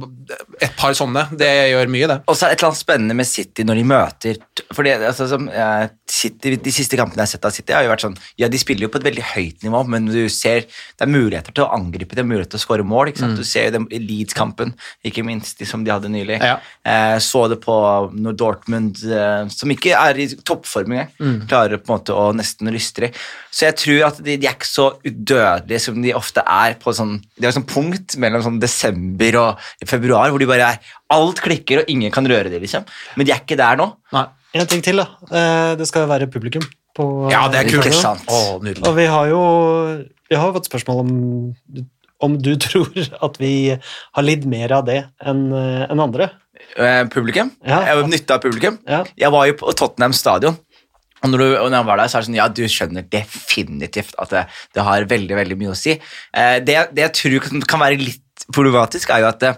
Speaker 1: et par sånne. Det gjør mye, det.
Speaker 4: Og så er det et eller annet spennende med City når de møter fordi, altså, som, eh, City, De siste kampene jeg har sett av City, har jo vært sånn Ja, de spiller jo på et veldig høyt nivå, men du ser det er muligheter til å angripe, det er muligheter til å skåre mål. sant? Du ser jo i Leeds-kampen, ikke minst de som de hadde nylig.
Speaker 1: Ja.
Speaker 4: Eh, så det på når Dortmund, eh, som ikke er i toppform engang, klarer på en måte å nesten ryste dem. Så jeg tror at de, de er ikke så udødelige som de ofte er på sånn De har sånn punkt mellom sånn desember og februar hvor de bare er Alt klikker, og ingen kan røre det, liksom. Men de er ikke der nå.
Speaker 1: Nei.
Speaker 2: En ting til, da. Eh, Det skal jo være publikum på
Speaker 1: Ja, det er kult.
Speaker 4: Sant.
Speaker 1: Å.
Speaker 2: Og vi har jo vi har fått spørsmål om, om du tror at vi har lidd mer av det enn en andre.
Speaker 4: Eh, publikum.
Speaker 2: Ja.
Speaker 4: Jeg var Nytte av publikum.
Speaker 2: Ja.
Speaker 4: Jeg var jo på Tottenham stadion. Og når, du, og når jeg var der, så er det sånn, ja, du skjønner definitivt at det, det har veldig veldig mye å si. Eh, det, det jeg tror kan, være litt problematisk, er jo at eh,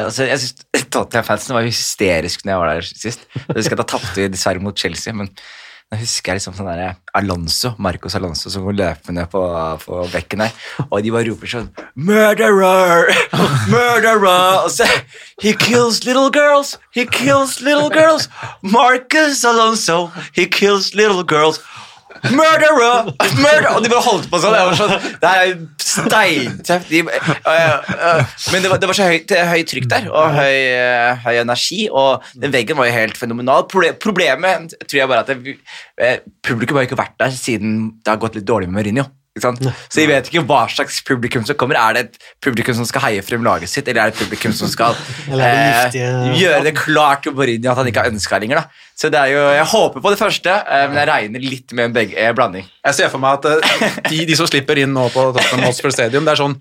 Speaker 4: altså, jeg synes Tottenham-fansen var hysterisk når jeg var der sist. Jeg husker at Da tapte vi dessverre mot Chelsea, men da husker jeg liksom sånn der Alonso, Marcos Alonso som kom løpende på, på bekken der, og de bare roper sånn Murderer! Murderer! Og så He kills little girls! He kills little girls! Marcus Alonso! He kills little girls! Murderer! Murder! Og de bare holdt på sånn. Jeg var sånn det er steintøft. De, øh, øh, men det var, det var så høyt, høy trykk der, og høy, øh, høy energi, og den veggen var jo helt fenomenal. Problemet tror jeg bare at det, eh, publikum har ikke vært der siden det har gått litt dårlig med Mourinho. Ikke sant? Så jeg vet ikke hva slags publikum som kommer. Er det et publikum som skal heie frem laget sitt, eller er det et publikum som skal eh, gjøre det klart til Mourinho at han ikke har ønska lenger? da. Så det er jo, Jeg håper på det første, eh, men jeg regner litt med en begge, eh, blanding.
Speaker 1: Jeg ser for meg at eh, de, de som slipper inn nå på Tottenham Hotspur Stadium, det er sånn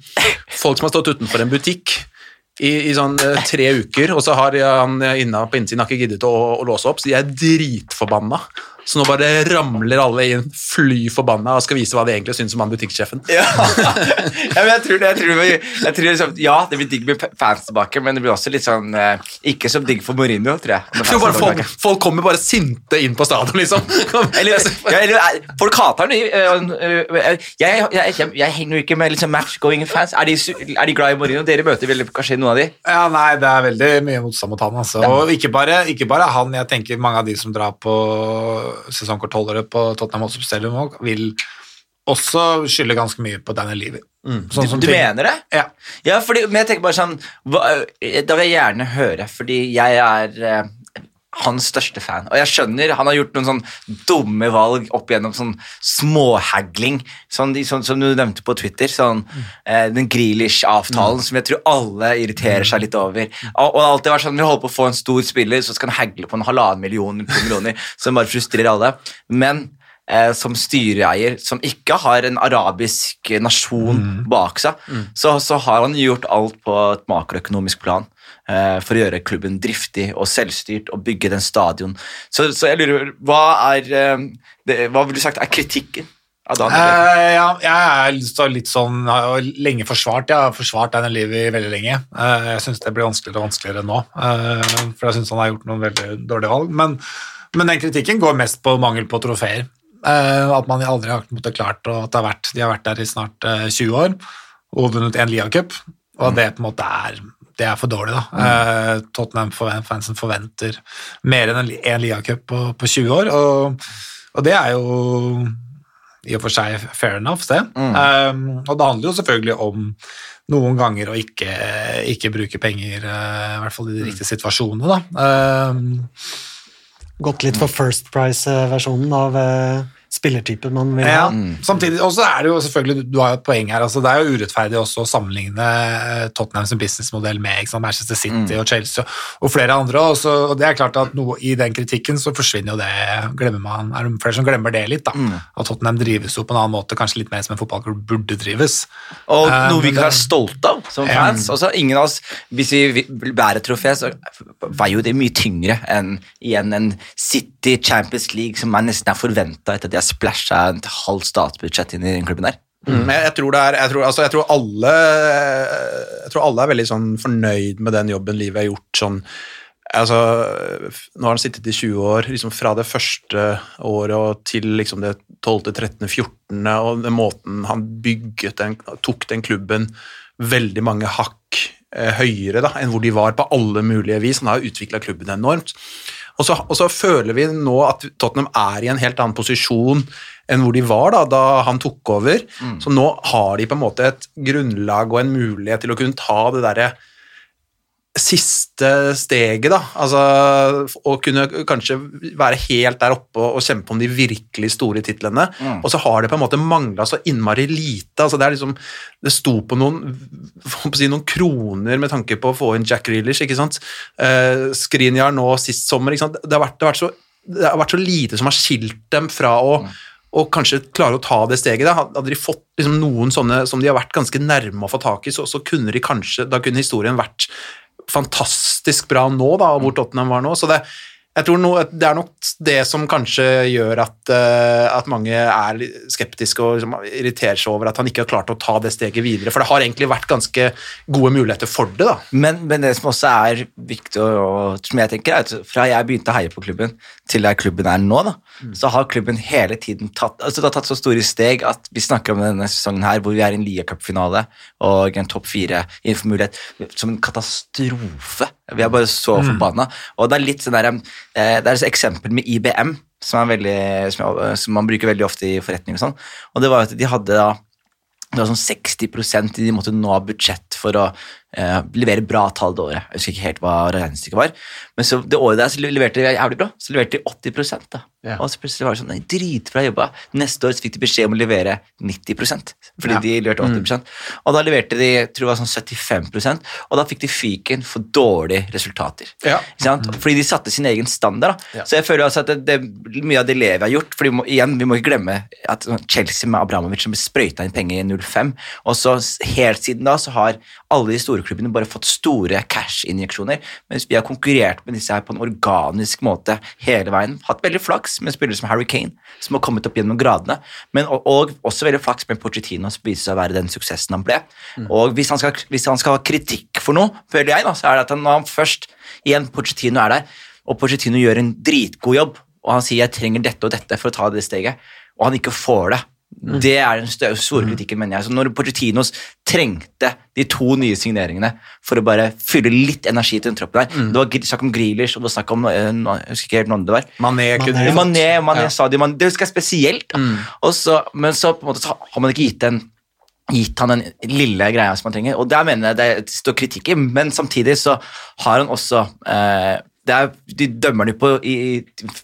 Speaker 1: folk som har stått utenfor en butikk i, i sånn eh, tre uker, og så har han inna, på innsiden har ikke giddet å, å låse opp, så de er dritforbanna. Så nå bare ramler alle inn fly forbanna og skal vise hva de egentlig syns om han butikksjefen.
Speaker 4: Ja, ja men jeg tror, det, jeg tror, jeg tror liksom, ja, det blir digg med fans tilbake, men det blir også litt sånn eh, Ikke så digg for Mourinho, tror jeg.
Speaker 1: Jeg tror bare folk, folk kommer bare sinte inn på stadion, liksom.
Speaker 4: Eller, ja, eller eh, folk hater ham. eh, Jeg, jeg, jeg, jeg henger jo ikke med liksom, match-going fans. Er de, er de glad i Mourinho? Dere møter vel kanskje noen av de?
Speaker 3: Ja, nei, det er veldig mye motstand mot han. Altså. Og ikke bare, ikke bare han, jeg tenker mange av de som drar på sesongkortholdere på Tottenham Hotspur Stadium òg, vil også skylde ganske mye på Daniel Levy. Sånn
Speaker 4: Du,
Speaker 3: som
Speaker 4: du mener det?
Speaker 3: Ja.
Speaker 4: Ja, fordi, men jeg tenker bare sånn hva, Da vil jeg gjerne høre, fordi jeg er eh, hans største fan. Og jeg skjønner, han har gjort noen sånn dumme valg opp igjennom sånn småhagling, sånn, sånn som du nevnte på Twitter. Sånn, eh, den Grealish-avtalen som jeg tror alle irriterer seg litt over. Og, og alltid vært sånn, du holder på å få en stor spiller, så skal han hagle på en halvannen million, millioner, som bare frustrerer alle. Men eh, som styreeier, som ikke har en arabisk nasjon bak seg, så, så har han gjort alt på et makroøkonomisk plan for å gjøre klubben driftig og selvstyrt og bygge den stadion. Så, så jeg lurer, hva er eh, det, Hva ville du sagt er kritikken av
Speaker 3: Eh, ja, jeg er litt sånn lenge forsvart. Jeg har forsvart Daniel Levy veldig lenge. Eh, jeg syns det blir vanskeligere og vanskeligere nå, eh, for jeg syns han har gjort noen veldig dårlige valg. Men, men den kritikken går mest på mangel på trofeer. Eh, at man aldri har klart og at har vært, de har vært der i snart eh, 20 år og vunnet en Lia-cup, og det på en måte er det er for dårlig, da. Eh, Tottenham-fansen forventer mer enn en ligacup på, på 20 år, og, og det er jo i og for seg fair enough, det. Um, og det handler jo selvfølgelig om noen ganger å ikke, ikke bruke penger, uh, i hvert fall i de riktige situasjonene, da. Um,
Speaker 2: Gått litt for First Price-versjonen av, eh, spillertypen man vil ha.
Speaker 3: Ja, samtidig, og så er det jo selvfølgelig, du har jo et poeng her, altså det er jo urettferdig også å sammenligne eh, Tottenham som businessmodell med ikke sant, Manchester City og Chelsea og, flere andre, Også, og det er klart at noe, i den kritikken så forsvinner jo det, glemmer man, er det flere som glemmer det litt da, at Tottenham drives jo på en annen måte, kanskje litt mer som en fotballklubb burde drives.
Speaker 4: Og
Speaker 3: um,
Speaker 4: noe vi kan være stolte av som fans. Um, Også, ingen av oss, Hvis vi vil bære trofé, så veier jo det mye tyngre enn igjen en City Champions League som er nesten er forventa etter at har splæsja et halvt statsbudsjett inn i den klubben der.
Speaker 1: Mm. Jeg, jeg, tror er, jeg, tror, altså, jeg, tror alle, jeg tror alle er veldig sånn fornøyd med den jobben livet har gjort. Sånn, altså, nå har han sittet i 20 år, liksom fra det første året til liksom det 12., 13., 14., og den måten han bygget den, tok den klubben veldig mange hakk eh, høyere da, enn hvor de var på alle mulige vis. Han har utvikla klubben enormt. Og så, og så føler vi nå at Tottenham er i en helt annen posisjon enn hvor de var da, da han tok over. Så nå har de på en måte et grunnlag og en mulighet til å kunne ta det derre siste steget, da. Altså å kunne kanskje være helt der oppe og kjempe om de virkelig store titlene. Og så har det på en måte mangla så innmari lite. Altså det er liksom Det sto på noen, på si, noen kroner med tanke på å få inn Jack Grealish, ikke sant. Uh, Skriniar nå sist sommer, ikke sant. Det har, vært, det, har vært så, det har vært så lite som har skilt dem fra å og kanskje klare å ta det steget. Da. Hadde de fått liksom, noen sånne som de har vært ganske nærme å få tak i, så, så kunne de kanskje, da kunne historien vært fantastisk bra nå, da, hvor Tottenham var nå. Så det, jeg tror no, det er nok det som kanskje gjør at, uh, at mange er skeptiske og liksom, irriterer seg over at han ikke har klart å ta det steget videre. For det har egentlig vært ganske gode muligheter for det, da.
Speaker 4: Men, men det som også er viktig, og, og som jeg tenker, er at fra jeg begynte å heie på klubben til der klubben er nå, da, så har klubben hele tiden tatt altså det har tatt så store steg at vi snakker om denne sesongen her, hvor vi er i en ligacupfinale og en topp fire innenfor mulighet, som en katastrofe. Vi er bare så forbanna. Og det er litt sånn der, eh, det er et eksempel med IBM, som, veldig, som, jeg- som man bruker veldig ofte i forretning og sånn, og det var at de hadde da det var sånn 60 de måtte nå ha budsjett for å eh, levere bra tall det året. Jeg husker ikke helt hva regnestykket var. Men så det året der så leverte de jævlig bra. Så leverte de 80 da.
Speaker 1: Yeah.
Speaker 4: Og så plutselig var det sånn, nei, dritbra jobba. Neste år så fikk de beskjed om å levere 90% fordi
Speaker 1: Ja.
Speaker 4: de leverte 80% Og da leverte de tror jeg var sånn 75% og da fikk de fyken for dårlige resultater.
Speaker 1: Ja.
Speaker 4: Sant? Fordi de satte sin egen standard. Da.
Speaker 1: Ja.
Speaker 4: Så jeg føler altså at det, det, mye av det Levi har gjort fordi vi må, igjen, vi må ikke glemme at Chelsea med Abramovic som ble sprøyta inn penger i 05, og så helt siden da så har alle de store klubbene bare fått store cash-injeksjoner, mens vi har konkurrert med disse her på en organisk måte hele veien. Hatt veldig flaks med spillere som Harry Kane, som har kommet opp gjennom gradene, men, og, og også veldig flaks med Pochettino, som viser seg å være den suksessen han ble. Og hvis han, skal, hvis han skal ha kritikk for noe, føler jeg, da, så er det at han, når han først igjen Pochettino er der, og Pochettino gjør en dritgod jobb, og han sier 'jeg trenger dette og dette for å ta det steget', og han ikke får det. Det er den store kritikken, mener jeg. Så når Porcetinos trengte de to nye signeringene for å bare fylle litt energi til den troppen der Det var snakk om Grealish, og det var snakk om eh, Jeg husker ikke helt noen det var.
Speaker 1: Mané
Speaker 2: Mané.
Speaker 4: Mané, Mané
Speaker 1: Ja.
Speaker 4: Sadio Mané, Det husker jeg spesielt. Mm. Og så, men så på en måte så har man ikke gitt den gitt han den lille greia som han trenger, og der mener jeg det står kritikk i, men samtidig så har han også eh, er, De dømmer den jo på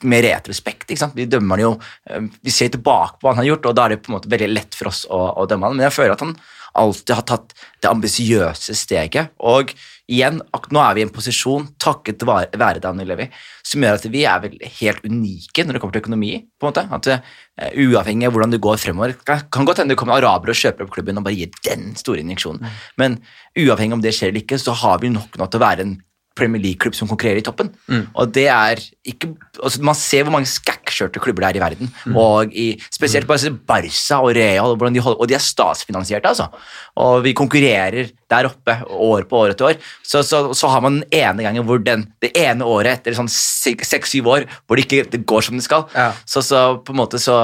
Speaker 4: med retrospekt. ikke sant? De dømmer den jo, eh, Vi ser tilbake på hva han har gjort, og da er det på en måte veldig lett for oss å, å dømme han, men jeg føler at han alltid har tatt det ambisiøse steget. Og igjen, nå er vi i en posisjon, takket være være Daniel Levi, som gjør at vi er vel helt unike når det kommer til økonomi. på en måte. At uh, Uavhengig av hvordan det går fremover. Kan, kan godt hende det kommer arabere og kjøper opp klubben og bare gir den store injeksjonen. Men uavhengig om det skjer eller ikke, så har vi nok nå til å være en Premier League-klubb som konkurrerer i toppen. Og det er ikke altså Man ser hvor mange skakkskjørte klubber det er i verden. Og i, spesielt bare Barca og Real, og, de holder, og de er statsfinansierte, altså. Og vi konkurrerer der oppe år på år etter år. Så, så, så har man den ene gangen hvor den, det ene året etter sånn seks-syv år hvor det ikke det går som det skal.
Speaker 1: Ja.
Speaker 4: Så, så på en måte så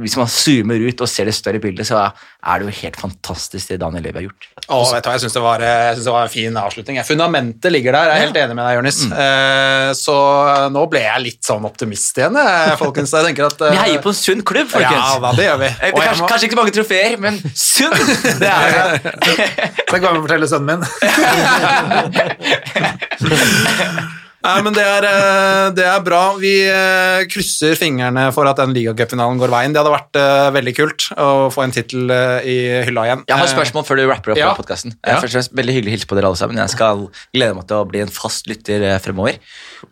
Speaker 4: Hvis man zoomer ut og ser det større bildet, så er det jo helt fantastisk det Daniel Levy har gjort.
Speaker 1: Å, vet du, hva, jeg syns det, synes det var en fin avslutning. Fundamentet ligger der, jeg er helt enig med deg, Jonis. Eh, så nå ble jeg litt sånn optimist igjen, folkens. Jeg tenker at eh,
Speaker 4: Vi heier på en sunn klubb, folkens.
Speaker 1: Ja, da, det gjør vi.
Speaker 4: Eh, Kanskje,
Speaker 1: må-
Speaker 4: kanskje ikke mange trofeer, men sunn! Det er det.
Speaker 3: Det kan jeg fortelle sønnen min.
Speaker 1: Nei, men det er, eh, det er bra. Vi eh, krysser fingrene for at den ligacupfinalen går veien. Det hadde vært eh, veldig kult å få en tittel i hylla igjen.
Speaker 4: Jeg har et spørsmål før du rapper opp
Speaker 1: Ja.
Speaker 4: podkasten.
Speaker 1: Ja.
Speaker 4: Og Veldig hyggelig å hilse på dere alle sammen. Jeg skal glede meg til å bli en fast lytter fremover.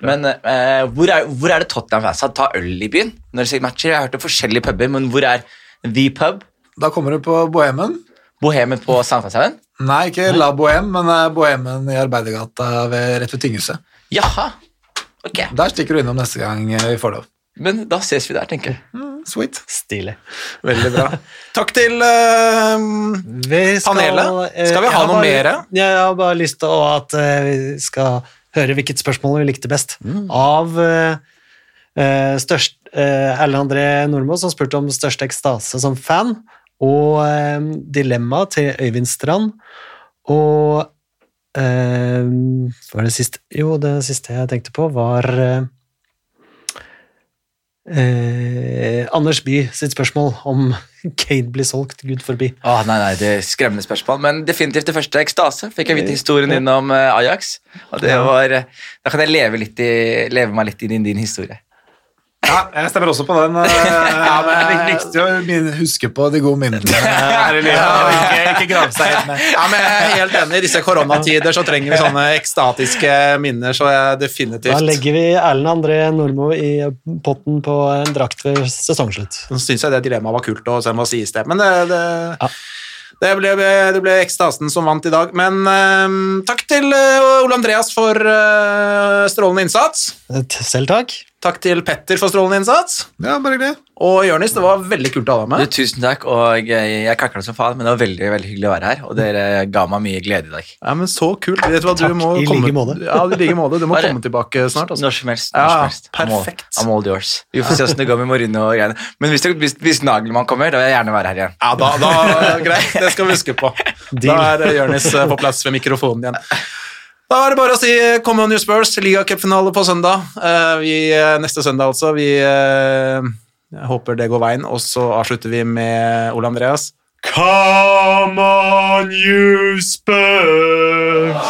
Speaker 4: Men eh, hvor, er, hvor er det Tottenham-fansa tar øl i byen når de ser matcher? Jeg har hørt om forskjellige puber, men hvor er The Pub?
Speaker 3: Da kommer du på Bohemen.
Speaker 4: Bohemen på Sankthanshaugen?
Speaker 3: Nei, ikke La Bohème, men eh, Bohemen i Arbeidergata ved, rett ved tinghuset.
Speaker 4: Jaha. Ok,
Speaker 3: Der stikker du innom neste gang eh, vi får lov.
Speaker 4: men da ses vi der, tenker jeg.
Speaker 3: Sweet.
Speaker 2: Stilig.
Speaker 1: Veldig bra. Takk til uh,
Speaker 2: Vi skal,
Speaker 1: Panelet?
Speaker 2: eh,
Speaker 1: Skal vi ha noe
Speaker 2: mer? Jeg har bare lyst til å at vi skal høre hvilket spørsmål vi likte best.
Speaker 1: Mm.
Speaker 2: Av uh, størst, uh, Erlend André Nordmo, som spurte om største ekstase som fan, og eh, dilemma til Øyvind Strand, og eh, Hva var det siste Jo, det siste jeg tenkte på, var eh, eh, Anders Bye sitt spørsmål om Kane blir solgt, gud forbi.
Speaker 4: Åh, nei, nei, det er Skremmende spørsmål, men definitivt det første ekstase. Fikk jeg vite historien din om eh, Ajax. Var, eh, Da kan jeg leve, i, leve meg litt inn i din historie.
Speaker 3: Ja, jeg stemmer også på den. eh, Ja, men Det er viktig å huske på de gode minnene her i livet. Ja, Ikke, ikke grave seg helt med.
Speaker 1: Ja, men jeg er helt enig. I disse koronatider så trenger vi sånne ekstatiske minner, så jeg definitivt
Speaker 2: Da legger vi Erlend André Nordmo i potten på en drakt ved sesongslutt.
Speaker 1: Så syns jeg det dilemmaet var kult, og så må sies det. Men det, det,
Speaker 2: Ja.
Speaker 1: det, ble, det ble ekstasen som vant i dag. Men uh, takk til uh, Ole Andreas for uh, strålende innsats.
Speaker 2: Selv takk.
Speaker 1: Takk til Petter for strålende innsats.
Speaker 3: Ja, bare hyggelig.
Speaker 1: Og Jørnis, det var veldig kult å ha deg
Speaker 4: Du,
Speaker 1: med.
Speaker 4: tusen takk, og jeg, jeg kakla som faen, men det var veldig veldig hyggelig å være her. Og dere ga meg mye glede i dag.
Speaker 1: Ja, men Så kult. Vet du hva, du
Speaker 2: Takk,
Speaker 1: må
Speaker 2: i
Speaker 1: komme,
Speaker 2: like måte.
Speaker 1: Ja, i like måte. Du må
Speaker 4: Bare-
Speaker 1: komme tilbake snart. Altså.
Speaker 4: Når som helst. Når
Speaker 1: Ja,
Speaker 4: som helst. I'm all-
Speaker 1: perfekt.
Speaker 4: I'm all yours. Vi får se åssen det går med Mourinho og greiene. Men hvis, hvis, hvis Nagelmann kommer, da vil jeg gjerne være her igjen.
Speaker 1: Ja, da, da, Greit, det skal vi huske på. Da er Jørnis eh, på plass ved mikrofonen igjen. Da er det bare å si eh, come on you Spurs, ligacupfinale på søndag. Eh, vi, eh, neste søndag, altså. Vi håper det går veien. Og så avslutter vi med Ole Andreas. Come on you Spurs!